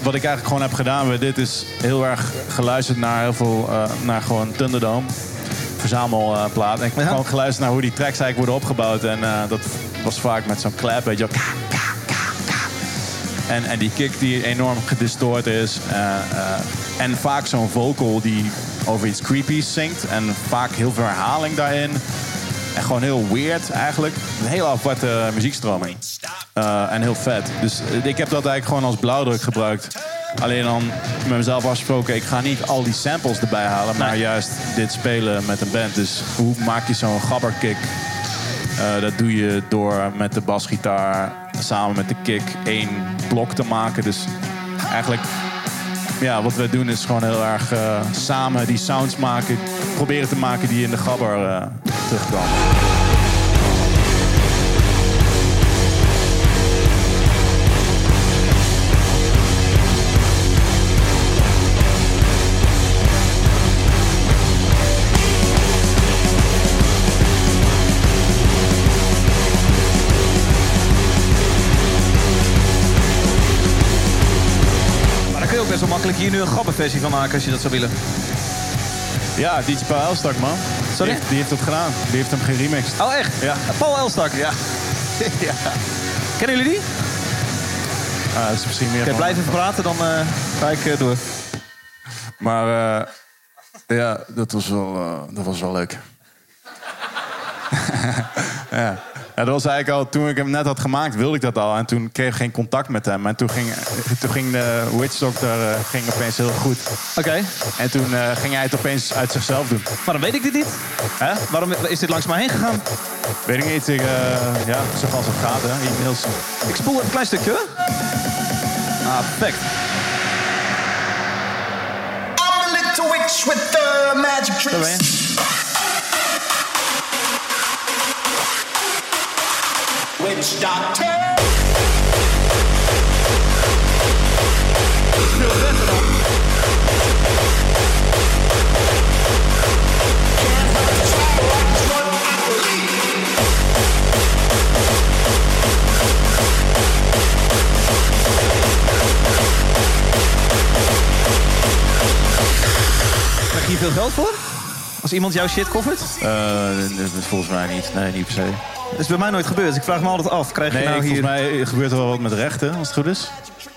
wat ik eigenlijk gewoon heb gedaan bij dit is heel erg geluisterd naar heel veel, eh, naar gewoon Thunderdome. Verzamelplaat. en ik heb Ja. gewoon geluisterd naar hoe die tracks eigenlijk worden opgebouwd. En eh, dat was vaak met zo'n clap, weet je. En, en die kick die enorm gedistort is. eh, eh, en vaak zo'n vocal die over iets creepies zingt. En vaak heel veel herhaling daarin. En gewoon heel weird eigenlijk. Een hele aparte muziekstroming. Eh, en heel vet. Dus eh, ik heb dat eigenlijk gewoon als blauwdruk gebruikt. Alleen dan met mezelf afgesproken, ik ga niet al die samples erbij halen, maar juist dit spelen met een band. Dus hoe maak je zo'n gabberkick? Eh, dat doe je door met de basgitaar samen met de kick één blok te maken. Dus eigenlijk, ja, wat we doen is gewoon heel erg eh, samen die sounds maken, proberen te maken die in de gabber eh, terugkomen. Makkelijk hier nu een gabberversie van maken als je dat zou willen. Ja, DJ Paul Elstak, man. Sorry? Die, heeft- die heeft het gedaan. Die heeft hem geremixed. Oh, echt? Ja. Paul Elstak. Ja. (laughs) ja. Kennen jullie die? Ah, dat is misschien meer Oké, van- blijf even praten, dan eh, ga ik eh, door. Maar eh, ja, dat was wel, dat was wel leuk. (laughs) ja. Ja, dat was eigenlijk al toen ik hem net had gemaakt, wilde ik dat al. En toen kreeg ik geen contact met hem. En toen ging, toen ging de Witch Doctor eh, ging opeens heel goed. Oké, En toen eh, ging hij het opeens uit zichzelf doen. waarom weet ik dit niet? Hè? Waarom is dit langs mij heen gegaan? Weet ik niet. Ik, eh, ja, zoals het gaat, hè. E-mails. Ik spoel een klein stukje. hoor. Ah, perfect. I'm a little witch with the magic Daar ben tricks. je. Witch doctor. Krijg je hier veel geld voor? Als iemand jouw shit covert? Eh, volgens mij niet. Nee, niet per se. Dat is bij mij nooit gebeurd. Ik vraag me altijd af. Krijg je Nee, nou hier... volgens mij gebeurt er wel wat met rechten, als het goed is.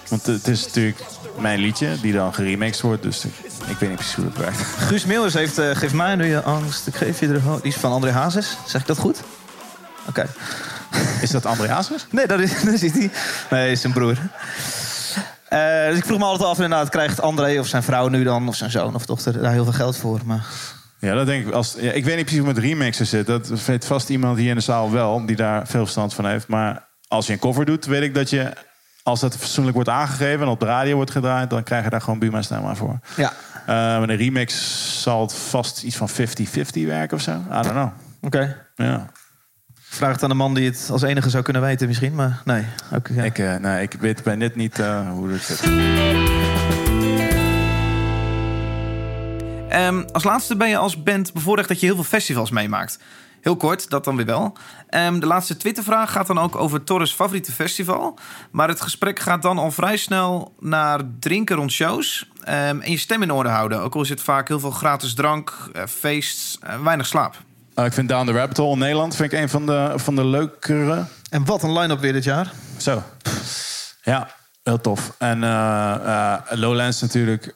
Want het is natuurlijk mijn liedje, die dan geremixed wordt. Dus ik weet niet precies hoe dat werkt. (laughs) Guus Meeuwis heeft eh, Geef mij nu je angst, ik geef je de ho- Die is van André Hazes. Zeg ik dat goed? Oké. (laughs) Is dat André Hazes? Nee, dat is, (laughs) dat is hij. Nee, is zijn broer. Eh, dus ik vroeg me altijd af, inderdaad, krijgt André of zijn vrouw nu dan, of zijn zoon of dochter, daar heel veel geld voor? Maar Ja, dat denk ik. Als, ja, ik weet niet precies hoe het met remixen zit. Dat weet vast iemand hier in de zaal wel, die daar veel verstand van heeft. Maar als je een cover doet, weet ik dat je... Als dat fatsoenlijk wordt aangegeven en op de radio wordt gedraaid... dan krijg je daar gewoon Buma Stemma voor. ja, Eh met een remix zal het vast iets van 50-50 werken of zo. I don't know. oké. Ja. Vraag het aan de man die het als enige zou kunnen weten misschien, maar nee. Ook, ja. Ik, eh, nee, ik weet bij dit niet eh, hoe het zit. Ehm, als laatste ben je als band bevoorrecht dat je heel veel festivals meemaakt. Heel kort, dat dan weer wel. Ehm, de laatste Twittervraag gaat dan ook over Torres' favoriete festival. Maar het gesprek gaat dan al vrij snel naar drinken rond shows. ehm, en je stem in orde houden. Ook al is het vaak heel veel gratis drank, eh, feest, eh, weinig slaap. Eh, ik vind Down the Rabbit Hole in Nederland vind ik een van de, van de leukere. En wat een line-up weer dit jaar. Zo. Ja, heel tof. En eh, eh, Lowlands natuurlijk.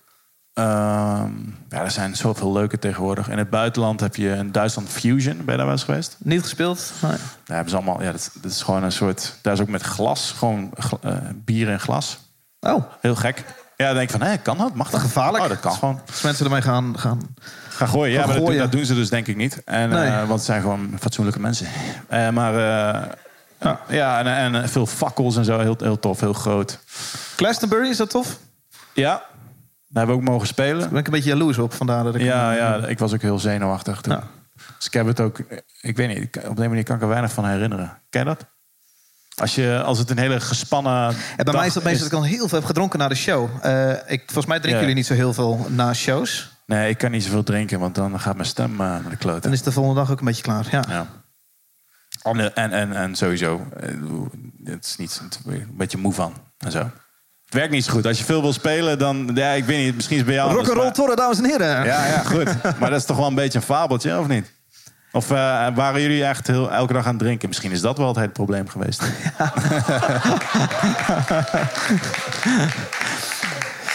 Ehm, ja, er zijn zoveel leuke tegenwoordig. In het buitenland heb je in Duitsland Fusion. Ben je daar wel eens geweest? Niet gespeeld? Nee. Daar hebben ze allemaal. Ja, dat, dat is gewoon een soort. Daar is ook met glas. Gewoon eh, bier en glas. Oh, Heel gek. Ja, dan denk ik van, hé, kan dat? Mag dat? Gevaarlijk. Oh, dat kan gewoon. als mensen ermee gaan... gaan... Gaan gooien. Ja, Gaan maar dat, gooien. dat doen ze dus denk ik niet. En, Nee. eh, want het zijn gewoon fatsoenlijke mensen. Eh, maar eh, ja, en, en veel fakkels en zo. Heel, heel tof, heel groot. Glastonbury, is dat tof? Ja, daar hebben we ook mogen spelen. Daar ben ik een beetje jaloers op, vandaar dat ik... Ja, ja, ik was ook heel zenuwachtig toen. Ja. Dus ik heb het ook... Ik weet niet, op die manier kan ik er weinig van herinneren. Ken je dat? Als, je, als het een hele gespannen En bij mij is dat meestal dat ik al heel veel heb gedronken na de show. Eh, ik, volgens mij drinken Ja. jullie niet zo heel veel na shows. Nee, ik kan niet zoveel drinken, want dan gaat mijn stem eh, naar de kloten. Dan is het de volgende dag ook een beetje klaar. Ja. Ja. En, en, en, en sowieso, eh, het is niet het een beetje moe van en zo. Het werkt niet zo goed. Als je veel wil spelen, dan, ja, ik weet niet, misschien is het bij jou. Rock and roll torren, dames en heren. Ja, ja, goed. (laughs) Maar dat is toch wel een beetje een fabeltje, of niet? Of eh, waren jullie echt heel, elke dag aan het drinken? Misschien is dat wel het hele probleem geweest. (laughs)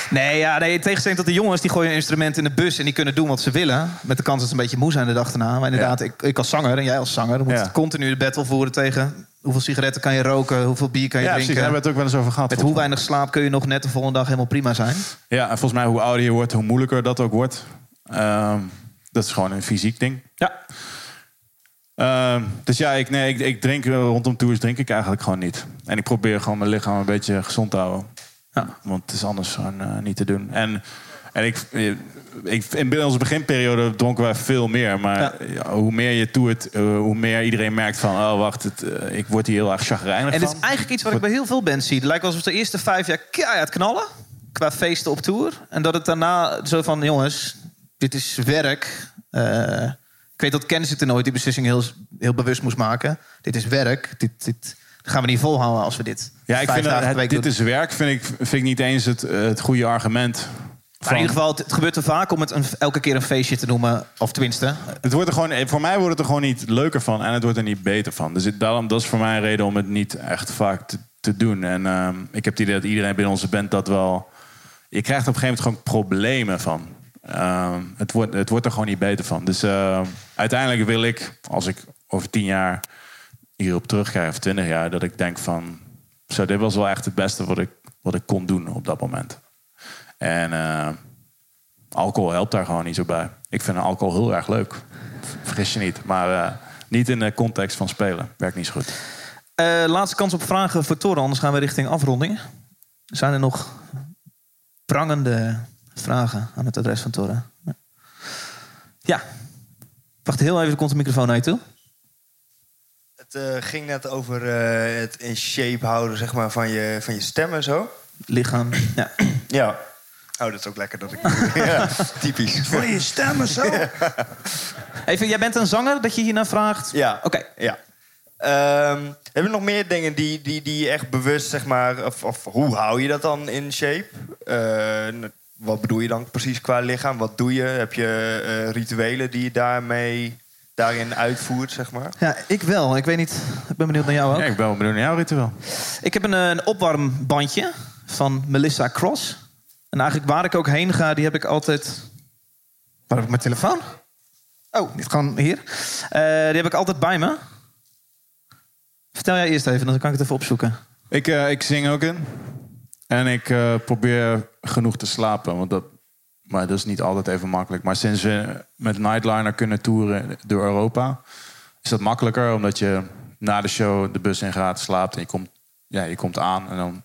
Nee, ja, nee, in tegenstelling tot de jongens... die gooien een instrument in de bus en die kunnen doen wat ze willen. Met de kans dat ze een beetje moe zijn de dag erna. Maar inderdaad, ik, ik als zanger en jij als zanger... moet Ja. continu de battle voeren tegen... hoeveel sigaretten kan je roken, hoeveel bier kan je Ja, drinken. Daar hebben we het ook wel eens over gehad. Met hoe weinig slaap kun je nog net de volgende dag helemaal prima zijn. Ja, en volgens mij hoe ouder je wordt, hoe moeilijker dat ook wordt. Ehm, dat is gewoon een fysiek ding. Ja. Ehm, dus ja, ik, nee, ik, ik drink eh, rondom tours drink ik eigenlijk gewoon niet. En ik probeer gewoon mijn lichaam een beetje gezond te houden. Ja. Want het is anders gewoon eh, niet te doen. En, en ik, eh, ik, in onze beginperiode dronken wij veel meer. Maar Ja. hoe meer je toert, eh, hoe meer iedereen merkt van... oh, wacht, het, eh, ik word hier heel erg chagrijnig En van. is eigenlijk iets wat ik bij heel veel bands zie. Het lijkt alsof de eerste vijf jaar keihard knallen. Qua feesten op tour. En dat het daarna zo van, jongens, dit is werk. Ik weet dat Kennis het er nooit die beslissing heel, heel bewust moest maken. Dit is werk. Dit, dit gaan we niet volhouden als we dit Ja, ik vind dat, het, dit doen. is werk, vind ik, vind ik niet eens het, het goede argument. Maar in ieder geval, het, het gebeurt te vaak om het een, elke keer een feestje te noemen. Of tenminste, Het wordt er gewoon, eh, voor mij wordt het er gewoon niet leuker van en het wordt er niet beter van. Dus het, daarom, dat is voor mij een reden om het niet echt vaak te, te doen. En ehm, ik heb het idee dat iedereen binnen onze band dat wel... Je krijgt op een gegeven moment gewoon problemen van. Ehm, het, wordt, het wordt er gewoon niet beter van. Dus ehm, uiteindelijk wil ik, als ik over tien jaar hierop terugkijk, of twintig jaar... dat ik denk van, zo, dit was wel echt het beste wat ik, wat ik kon doen op dat moment. En eh, alcohol helpt daar gewoon niet zo bij. Ik vind alcohol heel erg leuk. Vergis je niet. Maar eh, niet in de context van spelen. Werkt niet zo goed. Eh, laatste kans op vragen voor Toren, anders gaan we richting afronding. Zijn er nog prangende vragen aan het adres van Toren? Ja. Wacht heel even, er komt de microfoon naar je toe. Het eh, ging net over eh, het in shape houden zeg maar, van, je, van je stem en zo. Lichaam. Ja. Ja. Oh, dat is ook lekker dat ik... (laughs) ja, typisch. Voor je stemmen zo. Even, jij bent een zanger dat je hiernaar vraagt? Ja. Oké. Ja. Ehm, heb je nog meer dingen die, die, die je echt bewust, zeg maar... Of, of hoe hou je dat dan in shape? Eh, wat bedoel je dan precies qua lichaam? Wat doe je? Heb je eh, rituelen die je daarmee, daarin uitvoert, zeg maar? Ja, ik wel. Ik weet niet. Ik ben benieuwd naar jou ook. Ja, ik ben wel benieuwd naar jouw ritueel. Ik heb een, eh, een opwarmbandje van Melissa Cross. En eigenlijk waar ik ook heen ga, die heb ik altijd... Waar heb ik mijn telefoon? Oh, niet gewoon hier. Eh, die heb ik altijd bij me. Vertel jij eerst even, dan kan ik het even opzoeken. Ik, eh, ik zing ook in. En ik eh, probeer genoeg te slapen. Want dat, maar dat is niet altijd even makkelijk. Maar sinds we met Nightliner kunnen toeren door Europa... is dat makkelijker. Omdat je na de show de bus in gaat, slaapt en je komt, ja, je komt aan. En dan,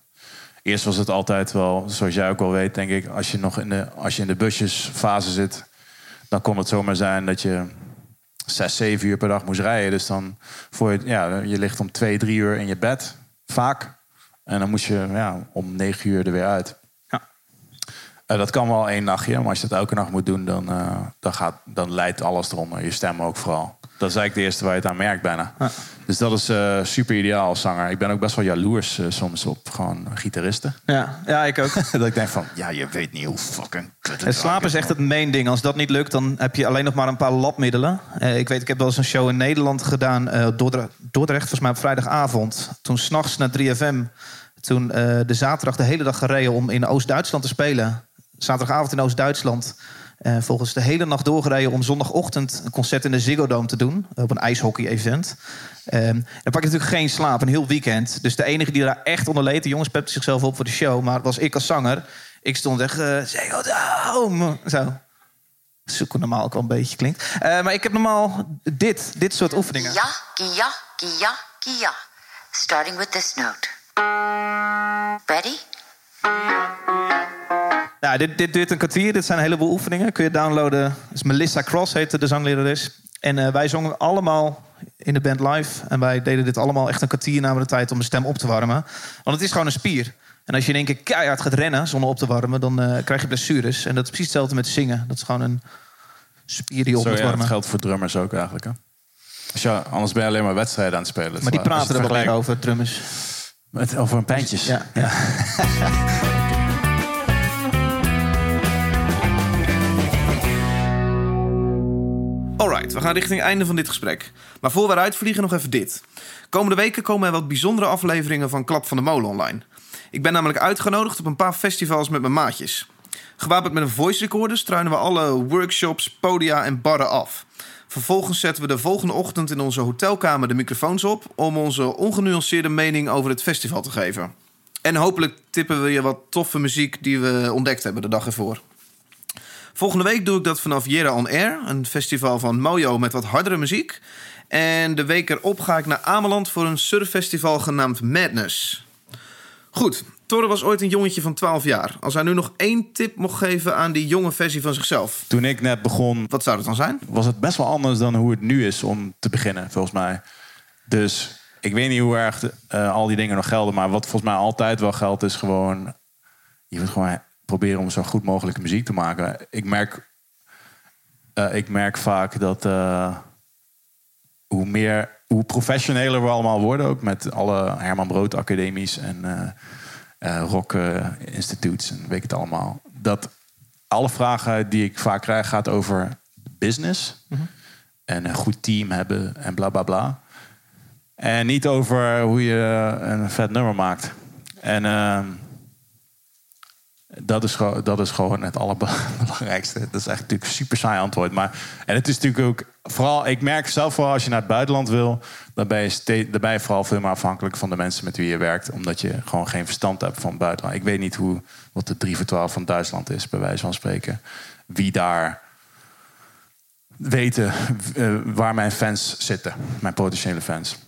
eerst was het altijd wel, zoals jij ook wel weet, denk ik... als je nog in de, als je in de busjesfase zit... dan kon het zomaar zijn dat je zes, zeven uur per dag moest rijden. Dus dan voor je, ja, je ligt om twee, drie uur in je bed, vaak. En dan moest je ja, om negen uur er weer uit. Ja. Eh, dat kan wel één nachtje, maar als je dat elke nacht moet doen, dan, eh, dan, gaat, dan leidt alles eronder. Je stem ook vooral. Dat is eigenlijk de eerste waar je het aan merkt bijna. Ja. Dus dat is eh, super ideaal als zanger. Ik ben ook best wel jaloers eh, soms op gewoon gitaristen. Ja, ja ik ook. (laughs) dat ik denk van, ja, je weet niet hoe fucking kut Het slapen is echt het main ding. Als dat niet lukt, dan heb je alleen nog maar een paar labmiddelen. Eh, ik weet, ik heb wel eens een show in Nederland gedaan. Dordrecht, Dordrecht, volgens mij op vrijdagavond. Toen s'nachts naar 3FM. Toen de zaterdag de hele dag gereden om in Oost-Duitsland te spelen. Zaterdagavond in Oost-Duitsland. Eh, volgens de hele nacht doorgereden om zondagochtend een concert in de Ziggo Dome te doen. Op een ijshockey-event. Ehm, dan pak je natuurlijk geen slaap, een heel weekend. Dus de enige die daar echt onder leed, de jongens pepten zichzelf op voor de show. Maar was ik als zanger. Ik stond echt, eh Ziggo Dome. Zo. Zoeken normaal ook wel een beetje klinkt. Eh, maar ik heb normaal dit, dit soort oefeningen. Kia, kia, kia, kia. Starting with this note. Ready? Nou, dit, dit duurt een kwartier. Dit zijn een heleboel oefeningen. Kun je downloaden. Dat is Melissa Cross, heette de zanglerares. En eh, wij zongen allemaal in de band live. En wij deden dit allemaal echt een kwartier namen de tijd om de stem op te warmen. Want het is gewoon een spier. En als je in één keer keihard gaat rennen zonder op te warmen... dan eh, krijg je blessures. En dat is precies hetzelfde met zingen. Dat is gewoon een spier die op moet ja, dat warmen. geldt voor drummers ook eigenlijk. Hè? Anders ben je alleen maar wedstrijden aan het spelen. Maar die praten er het wel over, drummers. Met, over een pijntjes. Ja, ja. (laughs) We gaan richting het einde van dit gesprek. Maar voor we eruit vliegen nog even dit. Komende weken komen er wat bijzondere afleveringen van Klap van de Molen online. Ik ben namelijk uitgenodigd op een paar festivals met mijn maatjes. Gewapend met een voice recorder struinen we alle workshops, podia en barren af. Vervolgens zetten we de volgende ochtend in onze hotelkamer de microfoons op... om onze ongenuanceerde mening over het festival te geven. En hopelijk tippen we je wat toffe muziek die we ontdekt hebben de dag ervoor. Volgende week doe ik dat vanaf Jera On Air, een festival van Mojo met wat hardere muziek. En de week erop ga ik naar Ameland voor een surffestival genaamd Madness. Goed, Torre was ooit een jongetje van 12 jaar. Als hij nu nog één tip mocht geven aan die jonge versie van zichzelf, Toen ik net begon, wat zou dat dan zijn? was het best wel anders dan hoe het nu is om te beginnen, volgens mij. Dus ik weet niet hoe erg eh, al die dingen nog gelden. Maar wat volgens mij altijd wel geldt, is gewoon... Je moet gewoon proberen om zo goed mogelijke muziek te maken. Ik merk, eh, ik merk vaak dat... eh, hoe meer... Hoe professioneler we allemaal worden, ook met alle Herman Brood academies en eh, rock institutes en weet ik het allemaal. Dat alle vragen die ik vaak krijg gaat over business en een goed team hebben en bla bla bla. En niet over hoe je een vet nummer maakt. En ehm, dat, is gewoon, dat is gewoon het allerbelangrijkste. Dat is echt natuurlijk een super saai antwoord. Maar, en het is natuurlijk ook, vooral, ik merk zelf wel als je naar het buitenland wil, dan ben, je vooral veel meer afhankelijk van de mensen met wie je werkt. Omdat je gewoon geen verstand hebt van het buitenland. Ik weet niet hoe, wat de 3 voor 12 van Duitsland is, bij wijze van spreken. Wie daar weten eh, waar mijn fans zitten, mijn potentiële fans.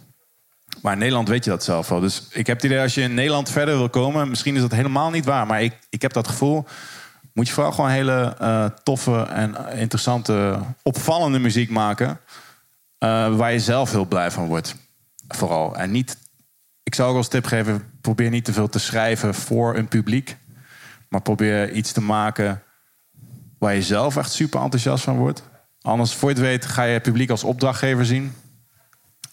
Maar in Nederland weet je dat zelf wel. Dus ik heb het idee, als je in Nederland verder wil komen... misschien is dat helemaal niet waar, maar ik, ik heb dat gevoel... moet je vooral gewoon hele eh, toffe en interessante, opvallende muziek maken... eh, waar je zelf heel blij van wordt. Vooral. En niet, ik zou ook als tip geven... probeer niet te veel te schrijven voor een publiek... maar probeer iets te maken waar je zelf echt super enthousiast van wordt. Anders, voor je het weet, ga je het publiek als opdrachtgever zien...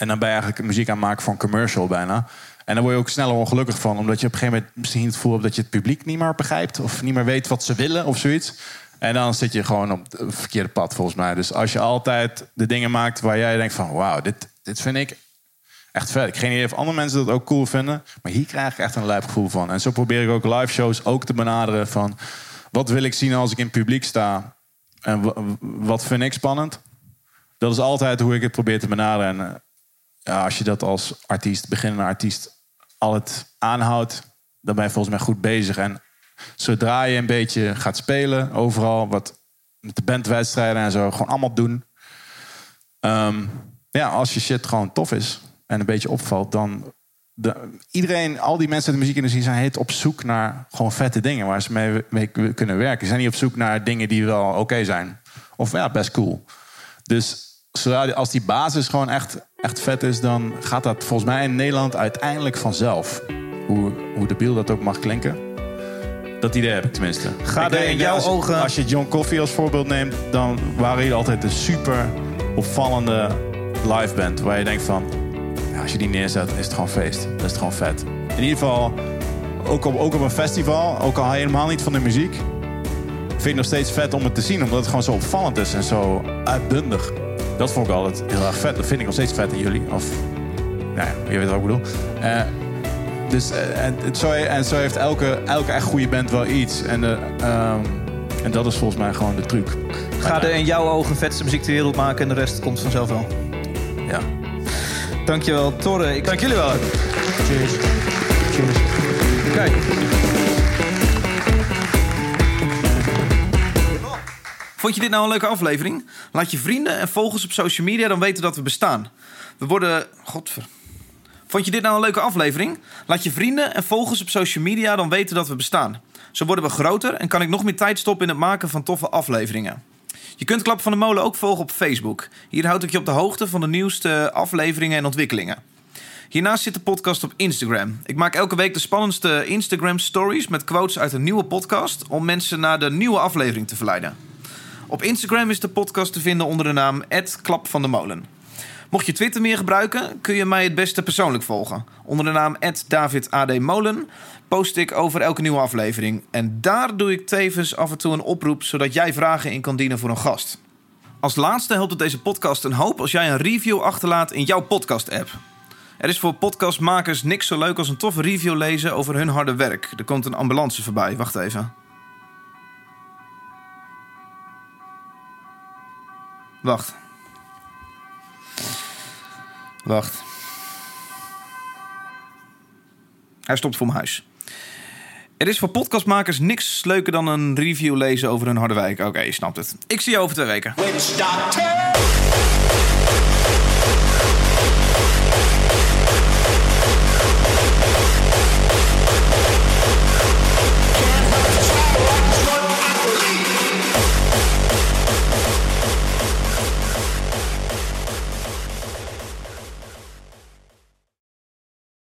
En dan ben je eigenlijk muziek aan het maken voor commercial bijna. En dan word je ook sneller ongelukkig van. Omdat je op een gegeven moment misschien het gevoel hebt dat je het publiek niet meer begrijpt. Of niet meer weet wat ze willen of zoiets. En dan zit je gewoon op het verkeerde pad volgens mij. Dus als je altijd de dingen maakt waar jij denkt van... Wauw, dit, dit vind ik echt vet. Ik weet niet of andere mensen dat ook cool vinden. Maar hier krijg ik echt een lijp gevoel van. En zo probeer ik ook live shows ook te benaderen van... Wat wil ik zien als ik in publiek sta? En wa- wat vind ik spannend? Dat is altijd hoe ik het probeer te benaderen. En eh, ja, als je dat als artiest, beginnende artiest, al het aanhoudt, dan ben je volgens mij goed bezig. En zodra je een beetje gaat spelen, overal, wat met de bandwedstrijden en zo, gewoon allemaal doen. Ehm, ja, als je shit gewoon tof is en een beetje opvalt, dan. De, iedereen, al die mensen in de muziekindustrie zijn heet op zoek naar gewoon vette dingen waar ze mee, mee kunnen werken. Ze zijn niet op zoek naar dingen die wel oké zijn. Of ja, best cool. Dus zodra als die basis gewoon echt, echt vet is, dan gaat dat volgens mij in Nederland uiteindelijk vanzelf. Hoe, hoe debiel dat ook mag klinken. Dat idee heb ik tenminste. Ga Ik er in jouw als, ogen- Als je John Coffey als voorbeeld neemt, dan waren jullie altijd een super opvallende live band. Waar je denkt van, als je die neerzet, is het gewoon feest. Dat is het gewoon vet. In ieder geval, ook op, ook op een festival, ook al je helemaal niet van de muziek, vind ik nog steeds vet om het te zien. Omdat het gewoon zo opvallend is en zo uitbundig. Dat vond ik altijd heel erg vet. Dat vind ik nog steeds vet in jullie. Of, nou ja, je weet wat ik bedoel. Eh, dus, eh, en, zo, en zo heeft elke, elke echt goede band wel iets. En, eh, ehm, en dat is volgens mij gewoon de truc. Ga er in jouw ogen vetste muziek ter wereld maken en de rest komt vanzelf wel. Ja. Dankjewel, Torre. Ik dank jullie wel. Cheers. Cheers. Kijk. Vond je dit nou een leuke aflevering? Laat je vrienden en volgers op social media dan weten dat we bestaan. We worden... Godver... Vond je dit nou een leuke aflevering? Laat je vrienden en volgers op social media dan weten dat we bestaan. Zo worden we groter en kan ik nog meer tijd stoppen in het maken van toffe afleveringen. Je kunt Klap van de Molen ook volgen op Facebook. Hier houd ik je op de hoogte van de nieuwste afleveringen en ontwikkelingen. Hiernaast zit de podcast op Instagram. Ik maak elke week de spannendste Instagram stories met quotes uit een nieuwe podcast om mensen naar de nieuwe aflevering te verleiden. Op Instagram is de podcast te vinden onder de naam Klap van de Molen. Mocht je Twitter meer gebruiken, kun je mij het beste persoonlijk volgen. Onder de naam @davidadmolen post ik over elke nieuwe aflevering. En daar doe ik tevens af en toe een oproep, zodat jij vragen in kan dienen voor een gast. Als laatste helpt het deze podcast een hoop als jij een review achterlaat in jouw podcast-app. Er is voor podcastmakers niks zo leuk als een toffe review lezen over hun harde werk. Er komt een ambulance voorbij, wacht even. Wacht. Wacht. Hij stopt voor mijn huis. Er is voor podcastmakers niks leuker dan een review lezen over een harde wijk. Oké, je snapt het. Ik zie je over twee weken.